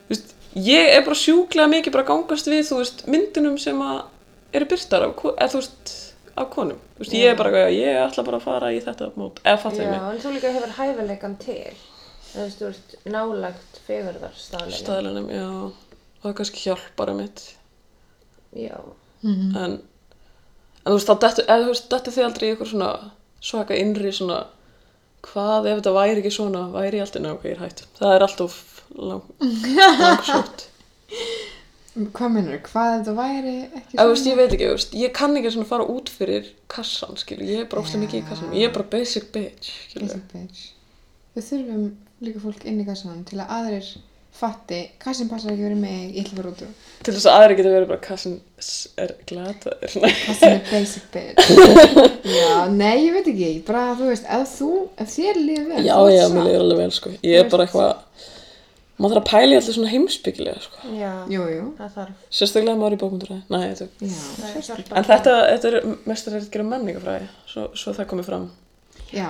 þú veist, ég er bara sjúklega mikið bara að gangast við, þú veist, myndunum sem að eru byrtar af, eða þú veist, af konum. Þú veist, ég er bara, eitthvað, ég ætla bara að fara í þetta mót, eða fattu Já, mig, en þú líka hefur hæfileikan til. Þú veist, þú ert nálagt fegurðarstaðlega. staðlunum, já, og það kannski hjálpar að mitt. Já. Mhm. En, en þú veist, þá dettu, eða þú veist, dettu þið aldrei í ykkur svona svaka innri svona, hvað ef þetta væri ekki svona, væri alltaf, ná, ok, ég er hætt. Það er alltaf lang, langsótt. Hvað minnur, hvað ef það væri ekki Eða, þú veist, ég veit ekki, þú veist, ég kann ekki svona fara út fyrir kassan, skilu, ég er bara ofta mikið í kassanum, ég er bara basic bitch, skilu. Basic bitch. Við þurfum líka fólk inn í kassanum til að aðrir fatti, kassin passar ekki verið mig, ég ætla að fara út úr. Til þess að aðri geta verið bara kassin er glataður. Kassin er basic bitch. já, nei, ég veit ekki, bara þú veist, ef þú, ef þér líður vel, Já, þú ert já, sátt. mér leiður alveg vel, sko. Ég er bara eitthvað, maður þarf að pæla í alltaf svona heimsbyggilega, sko. Já. Jú, jú, Það þarf. Sérstaklega maður í bókmynduræði. Nei, þetta já, Það hjálpar. En þetta, þetta er mestar að gera menningafræði, svo, svo það komið fram. já.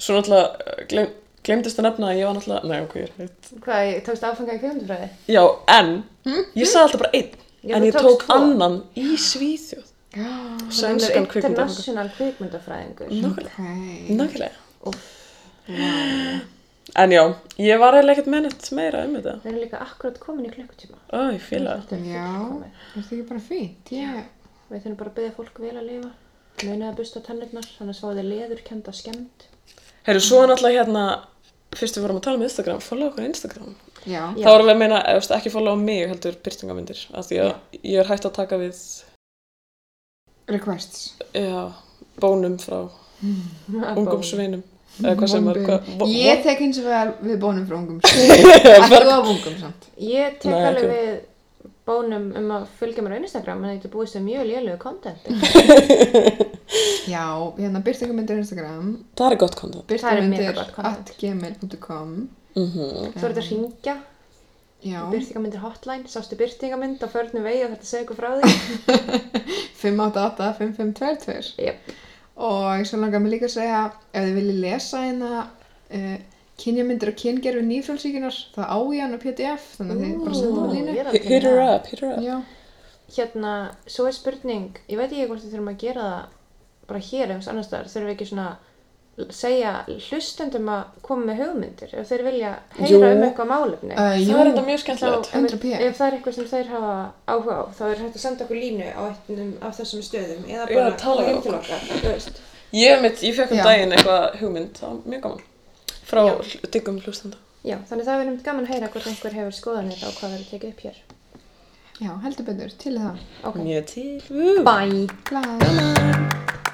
Svo náttúrulega, gleym, glemdist að nefna að ég var náttúrulega, nei, ok, ég er heitt. Hvað, ég tókst áfenga í kveimundufræði? Já, en, ég sagði alltaf bara einn, Já, en ég tók tvo. annan í Svíþjóð. Já, Sænskan kvikmyndafræði. International kvikmyndafræðingur. Nákvæmlega. Nákvæmlega. En já, ég var eiginlega ekkert með neitt meira um þetta. Við erum líka akkurat komin í klukkutíma. Ó, ég það. Þetta er Já, fullkomið. er þetta ekki bara fínt? Ég, Við þurfum bara að byggja fólk vel að lifa. Munið að busta tennurnar, annars fáið þið leðurkenda skemmt. Heyrðu, svo náttúrulega hérna, fyrst við vorum að tala um Instagram, follow okkur á Instagram. já, Já. Þá erum við að meina, þú veist, ekki follow mig, heldur byrtingamindir. Af því að ég er hægt að taka við, requests. já, bónum frá ungum sveinum. Eða hvað sem er, Ég tek hins vegar við bónum frá ungum. Ekki þú af ungum samt. Ég tek Nei, alveg við bónum um að fylgja mér á Instagram en þetta búist við mjög lélögu content. Já, hérna byrtingamindir Instagram, það er gott content. Það er mega byrtingamindir gott content. at gmail.com Mm Svo er þetta að ringja, Já, byrtingamindir hotline, sástu byrtingamind á förnum vegi og þetta segja ykkur frá því. 588 5522 Jep. Og svo langar mér líka að segja ef þið viljið lesa hérna uh, kynjamyndir og kyngerfi nýfrálsíkunar þá á ég hann á pdf þannig að þið bara senda mér línu Hit her í það. up, hit her up. Já, Hérna, svo er spurning, ég veit ekki hvort við þurfum að gera það bara hér eða einhvers annars staðar, þurfum við ekki svona segja hlustendum að koma með hugmyndir ef þeir vilja heyra Jú. um eitthvað málefni. uh, Það jú, er þetta mjög skemmtilegt. Þá- ef- 100p. Ef það er eitthvað sem þeir hafa áhuga á, þá er hægt að senda okkur línu á einnum af þessum stöðum eða bara tala heim til okkar. Ég, ég fekk um Já. daginn eitthvað hugmynd, það var mjög gaman. Frá diggum hlustanda. Já, þannig það verður gaman að heyra hvort einhver hefur skoðanir á hvað verður tekið upp hér. já, heldur betur, til það Ok, Mjög til. Woo. bye! Bye.